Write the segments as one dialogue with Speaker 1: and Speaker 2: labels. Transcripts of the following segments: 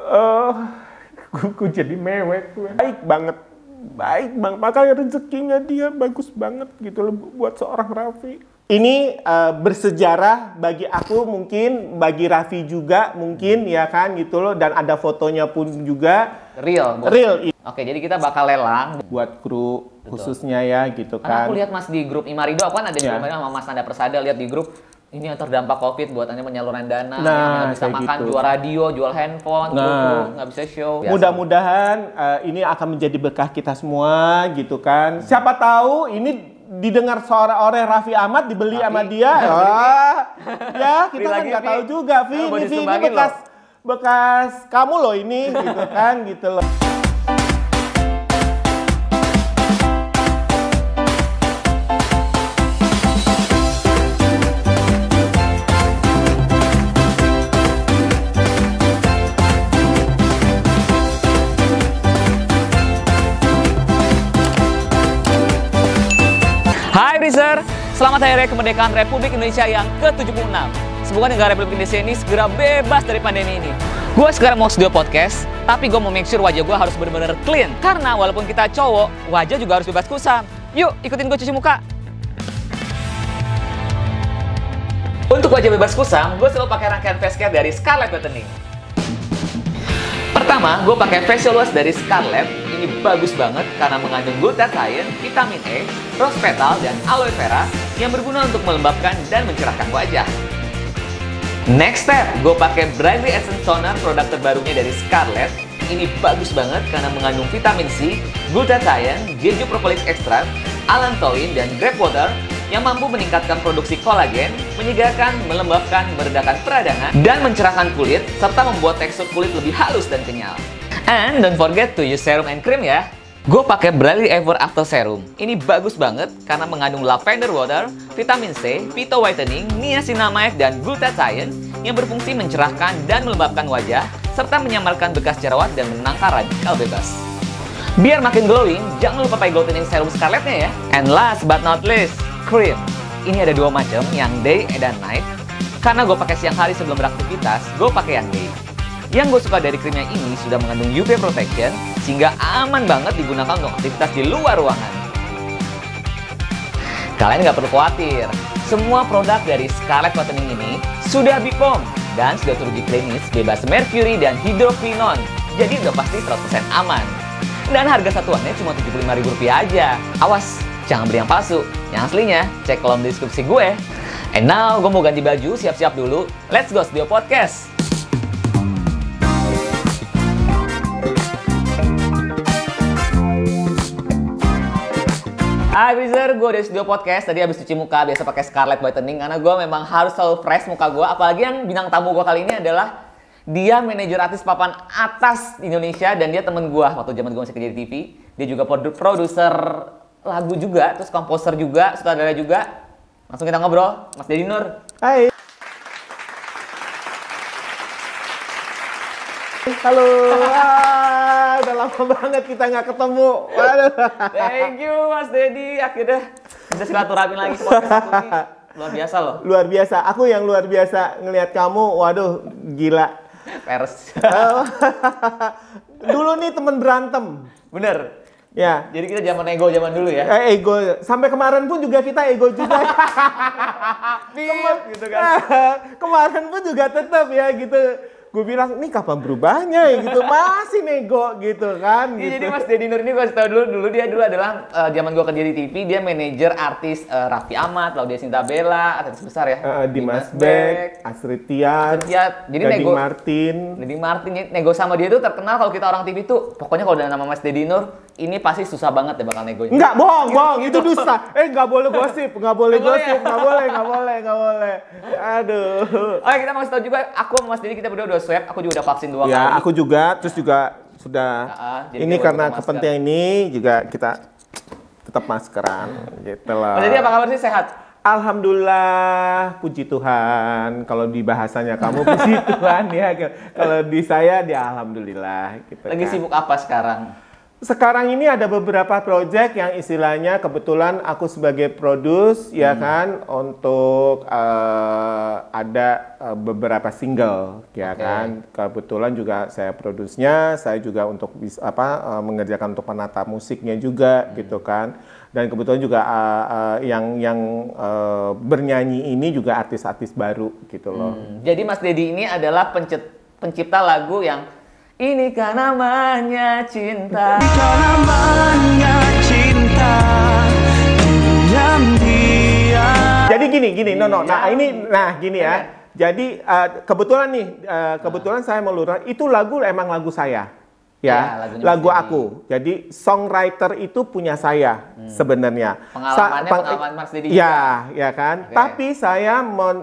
Speaker 1: eh gue jadi mewek gue. Baik banget. Baik bang, makanya rezekinya dia bagus banget gitu loh buat seorang Raffi. Ini eh, bersejarah bagi aku mungkin, bagi Raffi juga mungkin ya kan gitu loh. Dan ada fotonya pun juga
Speaker 2: Real. Bos.
Speaker 1: real
Speaker 2: Oke, jadi kita bakal lelang.
Speaker 1: buat kru khususnya ya gitu
Speaker 2: Karena
Speaker 1: kan.
Speaker 2: aku lihat Mas di grup Imarido, aku kan ada di
Speaker 1: Ya.
Speaker 2: grup Imarido sama Mas Nanda Persada, lihat di grup ini yang terdampak COVID buat anda penyaluran dana,
Speaker 1: Nah,
Speaker 2: yang bisa makan,
Speaker 1: gitu.
Speaker 2: jual radio, jual handphone,
Speaker 1: Nah.
Speaker 2: nggak bisa show.
Speaker 1: Mudah-mudahan eh, ini akan menjadi bekah kita semua gitu kan. Siapa tahu ini didengar suara oleh Raffi Ahmad dibeli
Speaker 2: Raffi.
Speaker 1: sama dia. Wah, ya kita kan nggak tahu juga, Vi. Ini, ini bekas bekas kamu loh ini gitu kan gitu loh.
Speaker 2: Selamat Hari Kemerdekaan Republik Indonesia yang ke-76. Semoga negara Republik Indonesia ini segera bebas dari pandemi ini. Gue sekarang mau studio podcast, tapi gue mau make sure wajah gue harus benar-benar clean. Karena walaupun kita cowok, wajah juga harus bebas kusam. Yuk, ikutin gue cuci muka. Untuk wajah bebas kusam, gue selalu pakai rangkaian face care dari Scarlett Whitening. Pertama, gue pakai facial wash dari Scarlett. Ini bagus banget karena mengandung glutathione, vitamin E, rose petal, dan aloe vera yang berguna untuk melembabkan dan mencerahkan wajah. Next step, gue pakai Brightly Essence Toner produk terbarunya dari Scarlett. Ini bagus banget karena mengandung vitamin C, glutathione, jeju propolis extract, allantoin, dan grape water yang mampu meningkatkan produksi kolagen, menyegarkan, melembabkan, meredakan peradangan, dan mencerahkan kulit, serta membuat tekstur kulit lebih halus dan kenyal. And don't forget to use serum and cream ya. Gue pakai Bradley Ever After Serum. Ini bagus banget karena mengandung lavender water, vitamin C, phyto whitening, niacinamide, dan glutathione yang berfungsi mencerahkan dan melembabkan wajah, serta menyamarkan bekas jerawat dan menangkal radikal bebas. Biar makin glowing, jangan lupa pakai glow serum Scarlettnya ya. And last but not least, cream. Ini ada dua macam, yang day dan night. Karena gue pakai siang hari sebelum beraktivitas, gue pakai yang day. Yang gue suka dari krimnya ini sudah mengandung UV protection, sehingga aman banget digunakan untuk aktivitas di luar ruangan. Kalian nggak perlu khawatir, semua produk dari Scarlett Whitening ini sudah BPOM dan sudah teruji klinis bebas merkuri dan hidroquinon. Jadi udah pasti 100% aman. Dan harga satuannya cuma Rp75.000 aja. Awas, jangan beli yang palsu. Yang aslinya, cek kolom deskripsi gue. And now, gue mau ganti baju, siap-siap dulu. Let's go studio podcast. Hai Breezer, gue dari studio podcast. Tadi habis cuci muka, biasa pakai Scarlett Whitening karena gue memang harus selalu fresh muka gue. Apalagi yang bintang tamu gue kali ini adalah dia manajer artis papan atas di Indonesia dan dia temen gue waktu zaman gue masih kerja di TV. Dia juga produ- produser lagu juga, terus komposer juga, sutradara juga. Langsung kita ngobrol, Mas Dedi Nur.
Speaker 1: Hai. Halo. Wah, udah lama banget kita nggak ketemu. Waduh.
Speaker 2: Thank you Mas Dedi, akhirnya bisa silaturahmi lagi. Luar biasa loh,
Speaker 1: Luar biasa. Aku yang luar biasa ngelihat kamu. Waduh, gila.
Speaker 2: pers.
Speaker 1: Dulu nih temen berantem.
Speaker 2: Bener,
Speaker 1: Ya.
Speaker 2: jadi kita zaman ego zaman dulu ya.
Speaker 1: Eh, ego. Sampai kemarin pun juga kita ego juga.
Speaker 2: Pip, gitu kan.
Speaker 1: kemarin pun juga tetap ya gitu. Gue bilang, ini kapan berubahnya ya gitu. Masih nego gitu kan.
Speaker 2: Iya,
Speaker 1: gitu.
Speaker 2: jadi Mas Dedi Nur ini gue tau dulu, dulu dia dulu adalah eh, zaman gue kerja di TV, dia manajer artis eh, Raffi Ahmad, Laudia Sinta Bella, artis besar ya.
Speaker 1: Eh, Dimas Beck, Astrid Tiar,
Speaker 2: Ya, jadi
Speaker 1: Gading
Speaker 2: nego
Speaker 1: Martin.
Speaker 2: Dedi Martin ya, nego sama dia tuh terkenal kalau kita orang TV tuh pokoknya kalau udah nama Mas Dedi Nur ini pasti susah banget deh bakal negonya.
Speaker 1: Enggak, bohong, bohong, itu dusta. Eh, nggak boleh gosip, nggak boleh gosip,
Speaker 2: ya?
Speaker 1: nggak boleh, nggak boleh, nggak boleh. Aduh.
Speaker 2: Oke kita mau tau juga, aku sama Mas Dedi kita berdua udah swab, aku juga udah vaksin dua
Speaker 1: Ya,
Speaker 2: kali.
Speaker 1: aku juga, terus juga sudah.
Speaker 2: Ah, jadi
Speaker 1: ini karena kepentingan ini juga kita tetap maskeran, gitu loh.
Speaker 2: Mas apa kabar sih sehat?
Speaker 1: Alhamdulillah, puji Tuhan. Kalau di bahasanya kamu puji Tuhan ya. Kalau di saya dia alhamdulillah. Gitu
Speaker 2: Lagi
Speaker 1: kan.
Speaker 2: sibuk apa sekarang?
Speaker 1: Sekarang ini ada beberapa project yang istilahnya kebetulan aku sebagai produs ya
Speaker 2: Hmm.
Speaker 1: kan untuk eh, ada eh, beberapa single ya
Speaker 2: Oke.
Speaker 1: kan kebetulan juga saya produsnya saya juga untuk apa eh, mengerjakan untuk penata musiknya juga
Speaker 2: Hmm.
Speaker 1: gitu kan dan kebetulan juga eh, eh, yang yang eh, bernyanyi ini juga artis-artis baru gitu loh
Speaker 2: Hmm, Jadi Mas Dedi ini adalah pencet- pencipta lagu yang ini kan namanya cinta.
Speaker 3: namanya cinta Diam diam
Speaker 1: Jadi gini, gini, no, no. Nah ini, nah gini ya. Jadi eh, kebetulan nih, eh, kebetulan saya melurus itu lagu emang lagu saya,
Speaker 2: Ya,
Speaker 1: ya, lagu
Speaker 2: Dedi.
Speaker 1: aku. Jadi songwriter itu punya saya sebenarnya.
Speaker 2: Hmm. Pengalamannya
Speaker 1: peng-
Speaker 2: pengalaman Mas Dedi
Speaker 1: Ya, ya kan.
Speaker 2: Oke.
Speaker 1: Tapi saya me-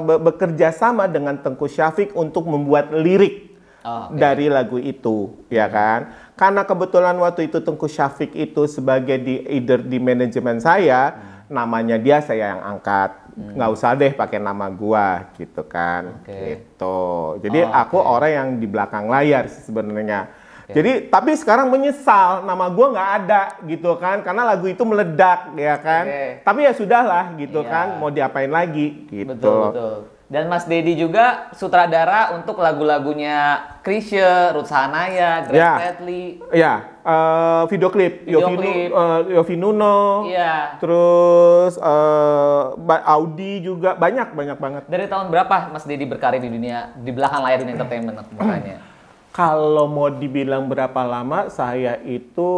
Speaker 1: me- bekerja sama dengan Tengku Syafiq untuk membuat lirik
Speaker 2: Oh,
Speaker 1: dari lagu itu, ya kan? Karena kebetulan waktu itu Tengku Syafiq itu sebagai di either di manajemen saya, namanya dia saya yang angkat. Nggak usah deh pakai nama gua gitu kan.
Speaker 2: Oke.
Speaker 1: Gitu. Jadi
Speaker 2: Oh,
Speaker 1: aku
Speaker 2: oke.
Speaker 1: orang yang di belakang layar sebenarnya. Jadi tapi sekarang menyesal nama gua nggak ada gitu kan karena lagu itu meledak ya kan.
Speaker 2: Oke.
Speaker 1: Tapi ya sudahlah gitu
Speaker 2: Iya.
Speaker 1: kan mau diapain lagi gitu.
Speaker 2: Betul, betul. Dan Mas Dedi juga sutradara untuk lagu-lagunya Krisye, Ruth Sahanaya, Grace
Speaker 1: Ya.
Speaker 2: Fredly.
Speaker 1: Ya, eh, video klip,
Speaker 2: Video
Speaker 1: Yofi, Nu-
Speaker 2: klip.
Speaker 1: eh, Yofi Nuno,
Speaker 2: Iya.
Speaker 1: terus eh, Ba- Audi juga banyak banyak banget.
Speaker 2: Dari tahun berapa Mas Dedi berkarir di dunia di belakang layar dunia entertainment makanya?
Speaker 1: Kalau mau dibilang berapa lama, saya itu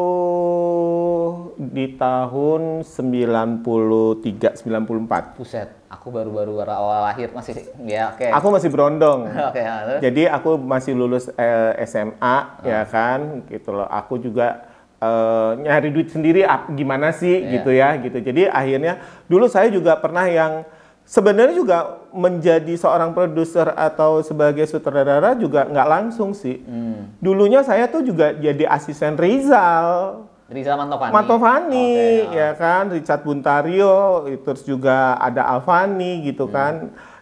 Speaker 1: di tahun 93, 94.
Speaker 2: Buset, aku baru-baru awal lahir masih ya oke.
Speaker 1: Aku masih berondong.
Speaker 2: Oke, ya, terus?
Speaker 1: Jadi aku masih lulus eh, SMA ya kan, gitu loh. Aku juga eh, nyari duit sendiri ap- gimana sih
Speaker 2: Iya.
Speaker 1: gitu ya, gitu. Jadi akhirnya dulu saya juga pernah yang sebenarnya juga menjadi seorang produser atau sebagai sutradara juga nggak langsung sih.
Speaker 2: Hmm.
Speaker 1: Dulunya saya tuh juga jadi asisten Rizal.
Speaker 2: Rizal Mantovani.
Speaker 1: Mantovani
Speaker 2: Oke,
Speaker 1: ya kan Richard Buntario terus juga ada Alfani gitu
Speaker 2: Hmm.
Speaker 1: kan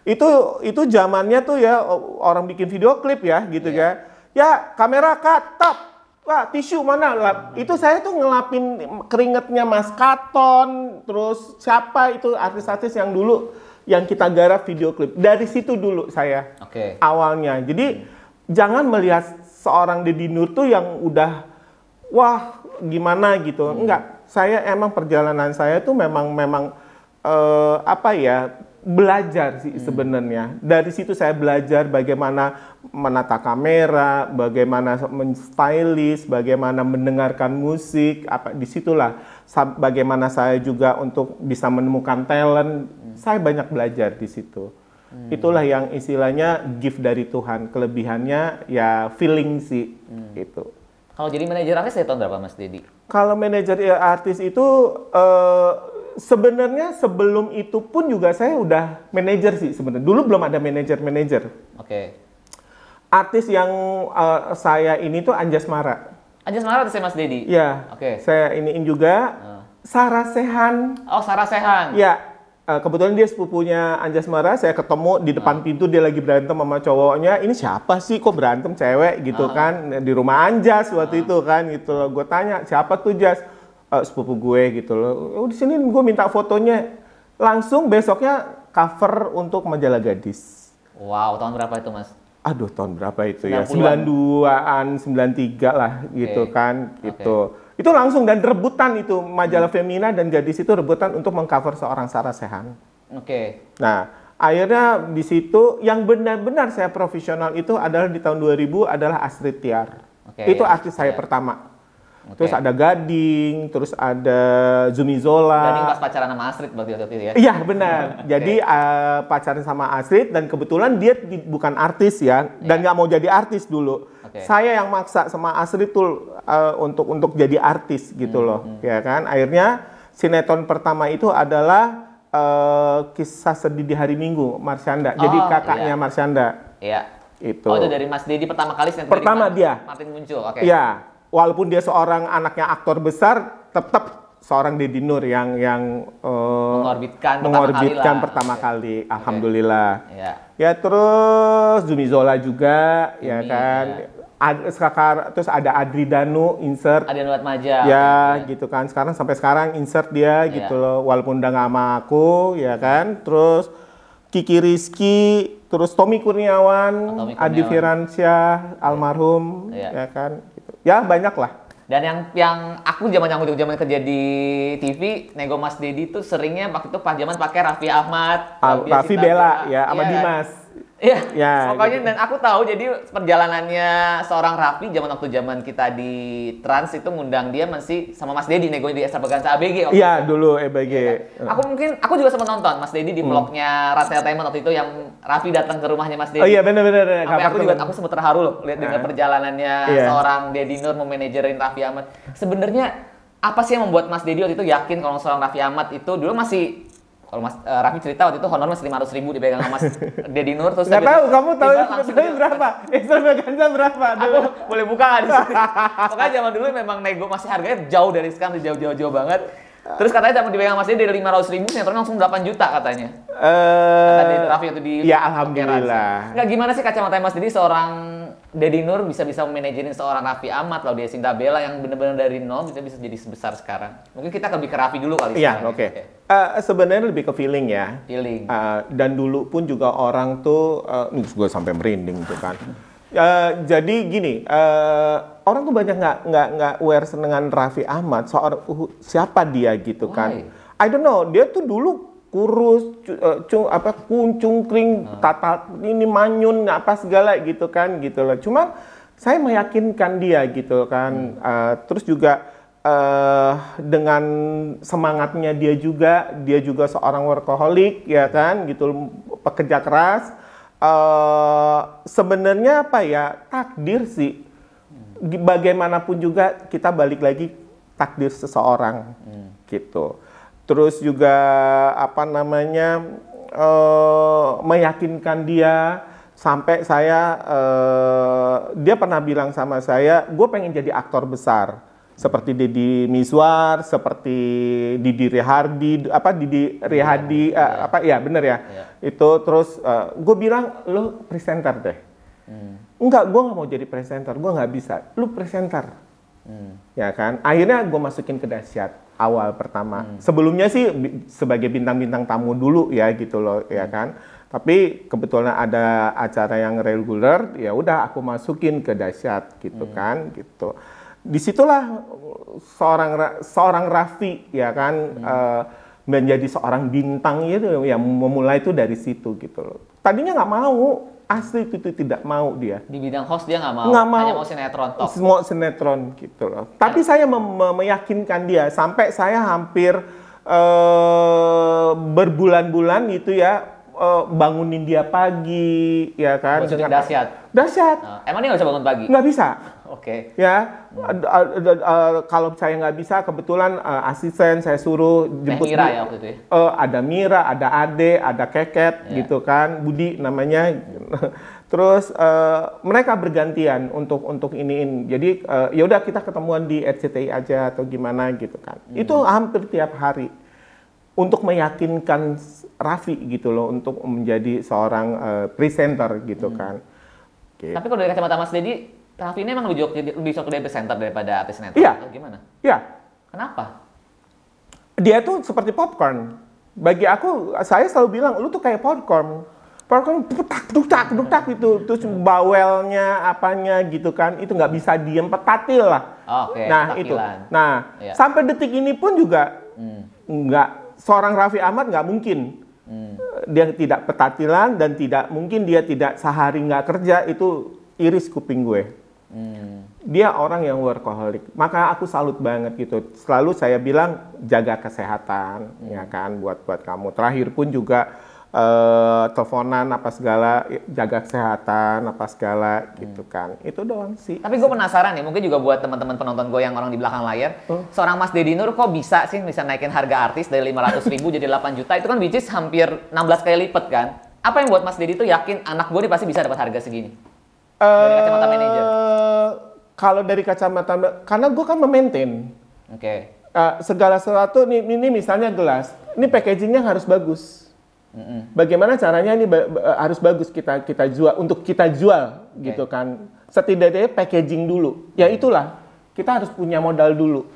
Speaker 1: itu itu zamannya tuh ya orang bikin video klip ya gitu
Speaker 2: Iya.
Speaker 1: ya ya kamera cut top wah tisu mana Lap. itu saya tuh ngelapin keringetnya Mas Katon terus siapa itu artis-artis yang dulu yang kita garap video klip dari situ dulu saya
Speaker 2: Oke.
Speaker 1: awalnya. Jadi jangan melihat seorang Deddy Nur tuh yang udah wah gimana gitu. Enggak, saya emang perjalanan saya tuh memang memang eh, apa ya belajar sih sebenarnya. Dari situ saya belajar bagaimana menata kamera, bagaimana menstylish, bagaimana mendengarkan musik, apa di situlah bagaimana saya juga untuk bisa menemukan talent. Saya banyak belajar di situ. Itulah yang istilahnya gift dari Tuhan. Kelebihannya ya feeling sih gitu.
Speaker 2: Kalau jadi manajer artis dari tahun berapa Mas Dedi?
Speaker 1: Kalau manajer ya, artis itu eh, sebenarnya sebelum itu pun juga saya udah manajer sih sebenarnya. Dulu belum ada manajer-manajer.
Speaker 2: Oke.
Speaker 1: Artis yang eh, saya ini tuh Anjas Mara.
Speaker 2: Anjas Mara artisnya Mas Dedi?
Speaker 1: Ya.
Speaker 2: Oke.
Speaker 1: Saya iniin juga
Speaker 2: Ah.
Speaker 1: Sarah Sehan.
Speaker 2: Oh, Sarah Sehan.
Speaker 1: Ya, eh, kebetulan dia sepupunya Anjas Mara. Saya ketemu di depan pintu dia lagi berantem sama cowoknya. Ini siapa sih kok berantem cewek gitu kan di rumah Anjas waktu itu kan gitu loh. Gue tanya siapa tuh Jas? "Eh, sepupu gue gitu loh. Oh, di sini gue minta fotonya. Langsung besoknya cover untuk majalah gadis.
Speaker 2: Wow, tahun berapa itu Mas?
Speaker 1: Aduh tahun berapa itu ya?
Speaker 2: 90-an.
Speaker 1: 92-an, 93 lah gitu
Speaker 2: Oke.
Speaker 1: kan gitu. Itu langsung dan rebutan itu majalah Femina dan gadis itu rebutan untuk mengcover seorang Sarah Sehan.
Speaker 2: Oke.
Speaker 1: Nah, akhirnya di situ yang benar-benar saya profesional itu adalah di tahun 2000 adalah Astrid Tiar.
Speaker 2: Oke,
Speaker 1: itu
Speaker 2: ya,
Speaker 1: artis saya
Speaker 2: Tiar.
Speaker 1: pertama.
Speaker 2: Oke.
Speaker 1: Terus ada Gading, terus ada Zumi Zola.
Speaker 2: Gading pas pacaran sama Astrid berarti waktu itu ya?
Speaker 1: Iya benar. Jadi eh, pacaran sama Astrid dan kebetulan dia di- bukan artis ya dan nggak mau jadi artis dulu.
Speaker 2: Iya. Oke.
Speaker 1: Saya yang maksa sama Astrid tuh eh, untuk untuk jadi artis gitu
Speaker 2: Hmm,
Speaker 1: loh, ya kan. Akhirnya sinetron pertama itu adalah eh, kisah sedih di hari Minggu Marsyanda. Jadi
Speaker 2: Oh,
Speaker 1: kakaknya
Speaker 2: iya.
Speaker 1: Marsyanda
Speaker 2: Iya.
Speaker 1: itu.
Speaker 2: Oh, itu dari Mas Dedi pertama kali sinetron
Speaker 1: Pertama dia.
Speaker 2: Martin muncul. Oke.
Speaker 1: Iya, walaupun dia seorang anaknya aktor besar, tetap seorang Deddy Nur yang yang eh,
Speaker 2: Mengorbitkan pertama
Speaker 1: mengorbitkan
Speaker 2: kali lah.
Speaker 1: pertama kali. Alhamdulillah.
Speaker 2: Ya.
Speaker 1: Ya terus Zumi Zola juga ya
Speaker 2: Zumi,
Speaker 1: kan.
Speaker 2: ya.
Speaker 1: Ad- sekarang terus ada Adri Danu insert
Speaker 2: Ada Nuat Maja.
Speaker 1: ya
Speaker 2: oke.
Speaker 1: gitu kan sekarang sampai sekarang insert dia
Speaker 2: Iya.
Speaker 1: gitu loh walaupun udah nggak sama aku ya kan terus Kiki Rizky terus Tommy Kurniawan,
Speaker 2: Oh, Tommy
Speaker 1: Adi
Speaker 2: Kurniawan.
Speaker 1: Firansyah almarhum
Speaker 2: Iya.
Speaker 1: ya kan gitu. ya banyak lah
Speaker 2: Dan yang yang aku zaman yang zaman kerja di TV, nego Mas Dedi tuh seringnya waktu itu pas zaman pakai Raffi Ahmad,
Speaker 1: Ah, Raffi Bella ya sama
Speaker 2: Iya kan? Iya.
Speaker 1: Ya,
Speaker 2: Pokoknya
Speaker 1: gitu.
Speaker 2: dan aku tahu jadi perjalanannya seorang Raffi zaman waktu zaman kita di Trans itu ngundang dia masih sama Mas Dedi nego di Extravaganza ABG
Speaker 1: iya dulu EBG
Speaker 2: itu. Aku mungkin aku juga sempat nonton Mas Dedi di vlognya Ras Entertainment waktu itu yang Raffi datang ke rumahnya Mas Dedi.
Speaker 1: Hmm. oh iya benar-benar
Speaker 2: Sampai aku juga aku sempat terharu loh lihat dengan perjalanannya
Speaker 1: Iya.
Speaker 2: seorang Dedi Nur memanajerin Raffi Ahmad. Sebenarnya apa sih yang membuat Mas Dedi waktu itu yakin kalau seorang Raffi Ahmad itu dulu masih kalau Mas eh, Raffi cerita waktu itu honor masih 500 ribu dipegang sama Mas Dedi Nur terus
Speaker 1: nggak tahu
Speaker 2: itu
Speaker 1: kamu tahu
Speaker 2: tiba langsung
Speaker 1: sebetulnya
Speaker 2: dia-
Speaker 1: berapa berapa
Speaker 2: Aku boleh buka di sini? Pokoknya zaman dulu memang nego masih harganya jauh dari sekarang jauh-jauh banget. Terus katanya zaman dipegang Mas Dedi dari 500 ribu sinetron langsung 8 juta katanya. Kata Dedi
Speaker 1: eh
Speaker 2: Raffi itu di
Speaker 1: ya alhamdulillah
Speaker 2: Nggak gimana sih kacamata Mas Dedi seorang Dedi Nur bisa bisa memanajerin seorang Raffi Ahmad lalu dia Sinta Bella yang benar-benar dari nol bisa bisa jadi sebesar sekarang. Mungkin kita lebih ke Raffi dulu kali
Speaker 1: Iya, oke. Eh, sebenarnya lebih ke feeling ya.
Speaker 2: Feeling.
Speaker 1: Eh, dan dulu pun juga orang tuh, uh, gue sampai merinding tuh kan. Eh, jadi gini, eh, orang tuh banyak nggak nggak nggak aware dengan Raffi Ahmad. Seorang uh, siapa dia gitu kan?
Speaker 2: Why?
Speaker 1: I don't know. Dia tuh dulu kurus, cu- eh, cung, apa kuncung kring, tata ini manyun apa segala gitu kan gitu loh. Cuma saya meyakinkan dia gitu kan. Eh, terus juga eh dengan semangatnya dia juga, dia juga seorang workaholic ya kan, gitu pekerja keras. eh sebenarnya apa ya takdir sih. Gi- Bagaimanapun juga kita balik lagi takdir seseorang gitu. Terus juga apa namanya eh meyakinkan dia. Sampai saya eh, dia pernah bilang sama saya, gue pengen jadi aktor besar. Seperti Deddy Miswar, seperti Didi Rihardi, apa Didi Rihadi, eh, apa ya bener ya, itu terus gue bilang lo presenter deh, enggak gue nggak mau jadi presenter, gue nggak bisa, lu presenter, ya kan, akhirnya gue masukin ke dahsyat awal pertama, sebelumnya sih sebagai bintang-bintang tamu dulu ya gitu loh, ya kan, tapi kebetulan ada acara yang reguler, ya udah aku masukin ke dahsyat gitu kan, gitu. Di situlah seorang Ra- seorang Raffi ya kan eh, menjadi seorang bintang itu yang memulai itu dari situ gitu loh. Tadinya nggak mau, asli itu, tidak mau dia.
Speaker 2: Di bidang host dia nggak mau,
Speaker 1: Nggak mau.
Speaker 2: hanya mau sinetron top.
Speaker 1: Semua sinetron gitu loh. Tapi saya mem- mem- meyakinkan dia sampai saya hampir eh, berbulan-bulan gitu ya eh, bangunin dia pagi ya kan. Dengan-
Speaker 2: dahsyat.
Speaker 1: Dahsyat.
Speaker 2: Nah, emang dia nggak bisa bangun pagi?
Speaker 1: Nggak bisa.
Speaker 2: Oke.
Speaker 1: ya ad- ad- ad- eh, kalau saya nggak bisa kebetulan eh, asisten saya suruh jemput
Speaker 2: Mira ya waktu itu ya?
Speaker 1: Eh, ada Mira ada Ade ada Keket
Speaker 2: Ya.
Speaker 1: gitu kan Budi namanya terus eh, mereka bergantian untuk untuk iniin jadi eh, ya udah kita ketemuan di RCTI aja atau gimana gitu kan
Speaker 2: Hmm.
Speaker 1: itu hampir tiap hari untuk meyakinkan Raffi gitu loh untuk menjadi seorang eh, presenter gitu
Speaker 2: Hmm.
Speaker 1: kan Gitu.
Speaker 2: Tapi kalau dari kacamata Mas Dedi, Raffi ini emang lebih jadi lebih cocok jadi presenter daripada artis sinetron.
Speaker 1: Iya.
Speaker 2: Atau Gimana?
Speaker 1: ya
Speaker 2: Kenapa?
Speaker 1: dia tuh seperti popcorn. Bagi aku, saya selalu bilang, lu tuh kayak popcorn. Popcorn dutak, dutak, dutak itu. Terus bawelnya, apanya gitu kan. Itu nggak bisa diem, petatil lah.
Speaker 2: Oke,
Speaker 1: nah,
Speaker 2: petakilan.
Speaker 1: itu. Nah,
Speaker 2: Iya.
Speaker 1: sampai detik ini pun juga
Speaker 2: Hmm.
Speaker 1: nggak, seorang Raffi Ahmad nggak mungkin.
Speaker 2: Hmm.
Speaker 1: Dia tidak petatilan dan tidak mungkin dia tidak sehari nggak kerja itu iris kuping gue
Speaker 2: Hmm.
Speaker 1: dia orang yang workaholic. Maka aku salut banget gitu. Selalu saya bilang jaga kesehatan, ya kan, buat buat kamu. Terakhir pun juga eh, teleponan apa segala, jaga kesehatan apa segala gitu kan. Itu doang sih.
Speaker 2: Tapi gue penasaran nih, mungkin juga buat teman-teman penonton gue yang orang di belakang layar,
Speaker 1: Oh.
Speaker 2: seorang Mas Dedi Nur kok bisa sih bisa naikin harga artis dari 500 ribu jadi 8 juta, itu kan which is hampir 16 kali lipat kan? Apa yang buat Mas Dedi tuh yakin anak gue nih pasti bisa dapat harga segini? Dari kacamata manajer.
Speaker 1: Eh, Kalau dari kacamata, karena gue kan memaintain.
Speaker 2: Oke.
Speaker 1: Uh, segala sesuatu nih ini misalnya gelas, ini packagingnya harus bagus. Bagaimana caranya ini ba- ba- harus bagus kita kita jual untuk kita jual gitu kan. Setidaknya packaging dulu. Ya itulah kita harus punya modal dulu.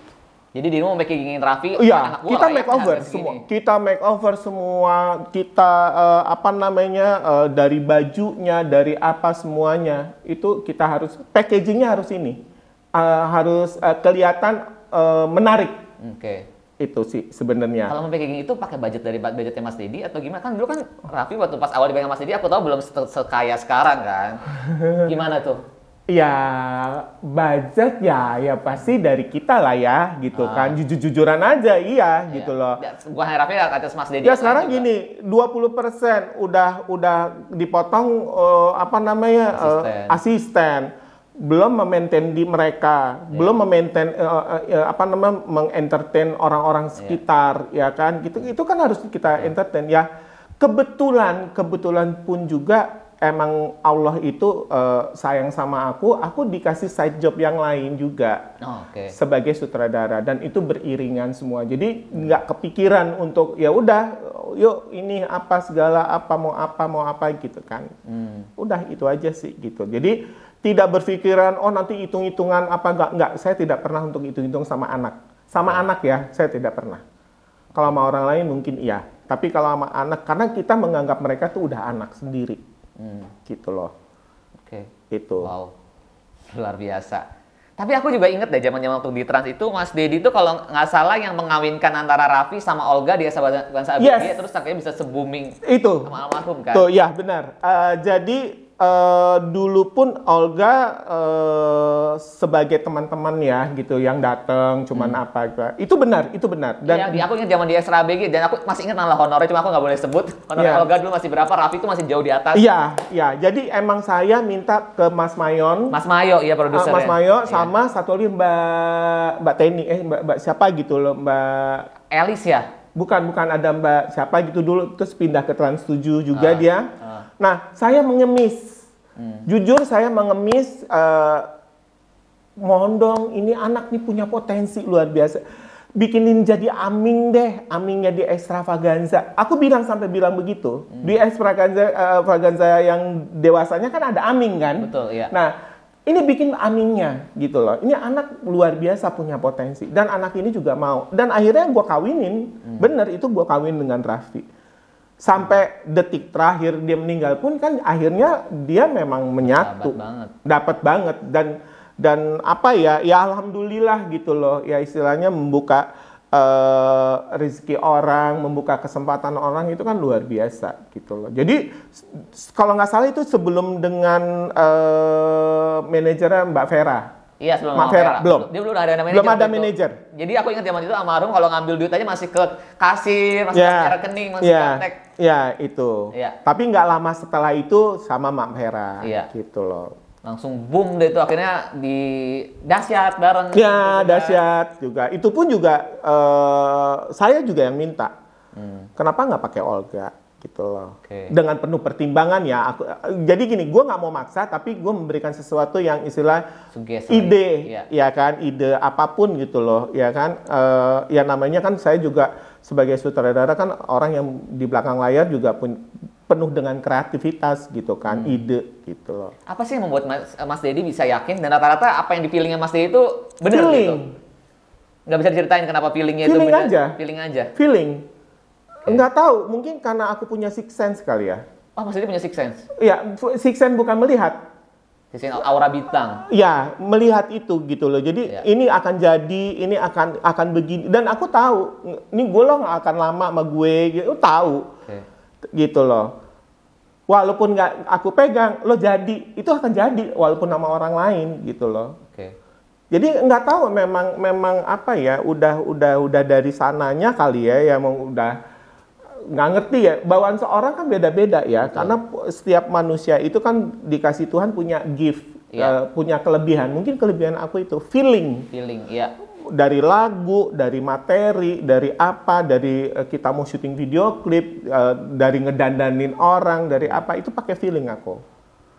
Speaker 2: Jadi dirimu mau packagingin Raffi,
Speaker 1: Iya,
Speaker 2: anak gua
Speaker 1: kita make over
Speaker 2: segini.
Speaker 1: semua. Kita make over semua. Kita eh, apa namanya eh, dari bajunya, dari apa semuanya itu kita harus packagingnya harus ini Eh, harus eh, kelihatan eh, menarik
Speaker 2: Oke.
Speaker 1: itu sih sebenarnya.
Speaker 2: Kalau mau packaging itu pakai budget dari budgetnya Mas Dedi atau gimana? Kan dulu kan Raffi waktu pas awal dipegang Mas Dedi, aku tahu belum se- sekaya sekarang kan. Gimana tuh?
Speaker 1: Ya budget ya ya pasti dari kita lah ya gitu
Speaker 2: Ah.
Speaker 1: kan jujur-jujujuran aja iya gitu
Speaker 2: Ya.
Speaker 1: loh.
Speaker 2: Ya, hanya Raffi atas Mas Dedi.
Speaker 1: Ya sekarang
Speaker 2: juga.
Speaker 1: gini, 20% udah udah dipotong eh, apa namanya eh,
Speaker 2: Asisten.
Speaker 1: asisten. Belum memaintain di mereka,
Speaker 2: Iya.
Speaker 1: belum memaintain eh, eh, eh, apa namanya mengentertain orang-orang sekitar ya kan. Gitu itu kan harus kita entertain ya. Kebetulan kebetulan pun juga emang Allah itu eh, sayang sama aku, aku dikasih side job yang lain juga
Speaker 2: Oh, Oke.
Speaker 1: sebagai sutradara dan itu beriringan semua. Jadi nggak kepikiran untuk ya udah yuk ini apa segala apa mau apa mau apa gitu kan. Udah itu aja sih gitu. Jadi tidak berpikiran oh nanti hitung-hitungan apa nggak nggak saya tidak pernah untuk hitung-hitung sama anak. Sama anak ya, saya tidak pernah. Kalau sama orang lain mungkin iya, tapi kalau sama anak karena kita menganggap mereka tuh udah anak sendiri. Gitu loh.
Speaker 2: Oke.
Speaker 1: Itu.
Speaker 2: Wow. Luar biasa. Tapi aku juga inget deh zaman-zaman waktu di Trans itu Mas Dedi tuh kalau nggak salah yang mengawinkan antara Raffi sama Olga dia sahabat bangsa
Speaker 1: Yes.
Speaker 2: ABG terus akhirnya bisa se-booming
Speaker 1: Itu.
Speaker 2: sama almarhum kan.
Speaker 1: Tuh, ya benar. Eh, jadi eh, dulu pun Olga eh, sebagai teman-teman ya gitu yang datang cuman apa gitu. Itu benar, itu benar.
Speaker 2: Dan
Speaker 1: Dan
Speaker 2: di, aku ingat zaman di Extra dan aku masih ingat nama honornya cuma aku nggak boleh sebut. Honor
Speaker 1: Iya.
Speaker 2: Olga dulu masih berapa, Raffi itu masih jauh di atas.
Speaker 1: iya, iya. Jadi emang saya minta ke Mas Mayon,
Speaker 2: Mas Mayo iya
Speaker 1: eh,
Speaker 2: produser
Speaker 1: Mas
Speaker 2: ya?
Speaker 1: Mayo
Speaker 2: Iya.
Speaker 1: sama satu lagi Mbak Mbak Teni eh Mbak, Mbak siapa gitu loh, Mbak
Speaker 2: Elis ya.
Speaker 1: bukan bukan ada Mbak siapa gitu dulu terus pindah ke Trans 7 juga
Speaker 2: Ah,
Speaker 1: dia.
Speaker 2: ah.
Speaker 1: Nah, saya mengemis. Jujur saya mengemis eh, mohon dong ini anak nih punya potensi luar biasa. Bikinin jadi aming deh, amingnya di extravaganza. Aku bilang sampai bilang begitu. Di extravaganza eh, extravaganza yang dewasanya kan ada aming kan?
Speaker 2: Betul, iya.
Speaker 1: Nah, ini bikin amingnya gitu loh. Ini anak luar biasa punya potensi dan anak ini juga mau. Dan akhirnya gua kawinin, bener itu gua kawin dengan Raffi. Sampai detik terakhir dia meninggal pun kan akhirnya dia memang menyatu.
Speaker 2: Sahabat banget.
Speaker 1: Dapat banget dan dan apa ya? Ya alhamdulillah gitu loh. Ya istilahnya membuka eh, rezeki orang, membuka kesempatan orang itu kan luar biasa gitu loh. Jadi kalau nggak salah itu sebelum dengan eh, manajernya Mbak Vera.
Speaker 2: Iya sebelum
Speaker 1: Mak Vera, belum.
Speaker 2: Dia belum ada manajer.
Speaker 1: Belum ada manajer.
Speaker 2: Jadi aku ingat zaman itu almarhum kalau ngambil duit aja masih ke kasir, masih
Speaker 1: Ya,
Speaker 2: kasih rekening, masih
Speaker 1: ya,
Speaker 2: kontak.
Speaker 1: ya itu.
Speaker 2: Iya.
Speaker 1: Tapi nggak lama setelah itu sama Mak Vera,
Speaker 2: Iya.
Speaker 1: gitu loh.
Speaker 2: Langsung boom deh itu akhirnya di dahsyat bareng.
Speaker 1: Ya,
Speaker 2: gitu kan.
Speaker 1: dahsyat juga. Itu pun juga eh, saya juga yang minta. Kenapa nggak pakai Olga? Gitu loh.
Speaker 2: Oke.
Speaker 1: Dengan penuh pertimbangan ya. Aku, jadi gini, gue nggak mau maksa, tapi gue memberikan sesuatu yang istilah
Speaker 2: Sugesti.
Speaker 1: ide,
Speaker 2: Iya.
Speaker 1: ya kan, ide apa pun gitu loh, ya kan. Eh, ya namanya kan saya juga sebagai sutradara kan orang yang di belakang layar juga pun penuh dengan kreativitas gitu kan,
Speaker 2: Hmm.
Speaker 1: ide gitu loh.
Speaker 2: Apa sih yang membuat Mas, Mas Dedi bisa yakin dan rata-rata apa yang dipilihnya Mas Dedi itu benar
Speaker 1: Feeling.
Speaker 2: gitu? Nggak bisa diceritain kenapa feelingnya itu
Speaker 1: Feeling
Speaker 2: benar?
Speaker 1: aja.
Speaker 2: Feeling aja.
Speaker 1: Feeling. Enggak tahu, mungkin karena aku punya six sense kali ya.
Speaker 2: Oh Dedi punya six sense.
Speaker 1: Ya, six sense bukan melihat.
Speaker 2: Six sense aura bintang.
Speaker 1: Ya, melihat itu gitu loh. Jadi
Speaker 2: Iya.
Speaker 1: ini akan jadi, ini akan akan begini. Dan aku tahu, ini gue loh nggak akan lama sama gue, gitu. Tahu,
Speaker 2: Oke.
Speaker 1: gitu loh. Walaupun nggak aku pegang, lo jadi, itu akan jadi walaupun nama orang lain, gitu loh.
Speaker 2: Oke.
Speaker 1: Jadi nggak tahu memang memang apa ya, udah udah udah dari sananya kali ya, ya emang udah nggak ngerti ya. Bawaan seorang kan beda-beda ya, karena pu- setiap manusia itu kan dikasih Tuhan punya gift,
Speaker 2: Iya.
Speaker 1: eh, punya kelebihan. Mungkin kelebihan aku itu feeling
Speaker 2: Feeling, iya.
Speaker 1: dari lagu, dari materi, dari apa, dari eh, kita mau syuting video klip, eh, dari ngedandanin orang, dari apa itu pakai feeling aku.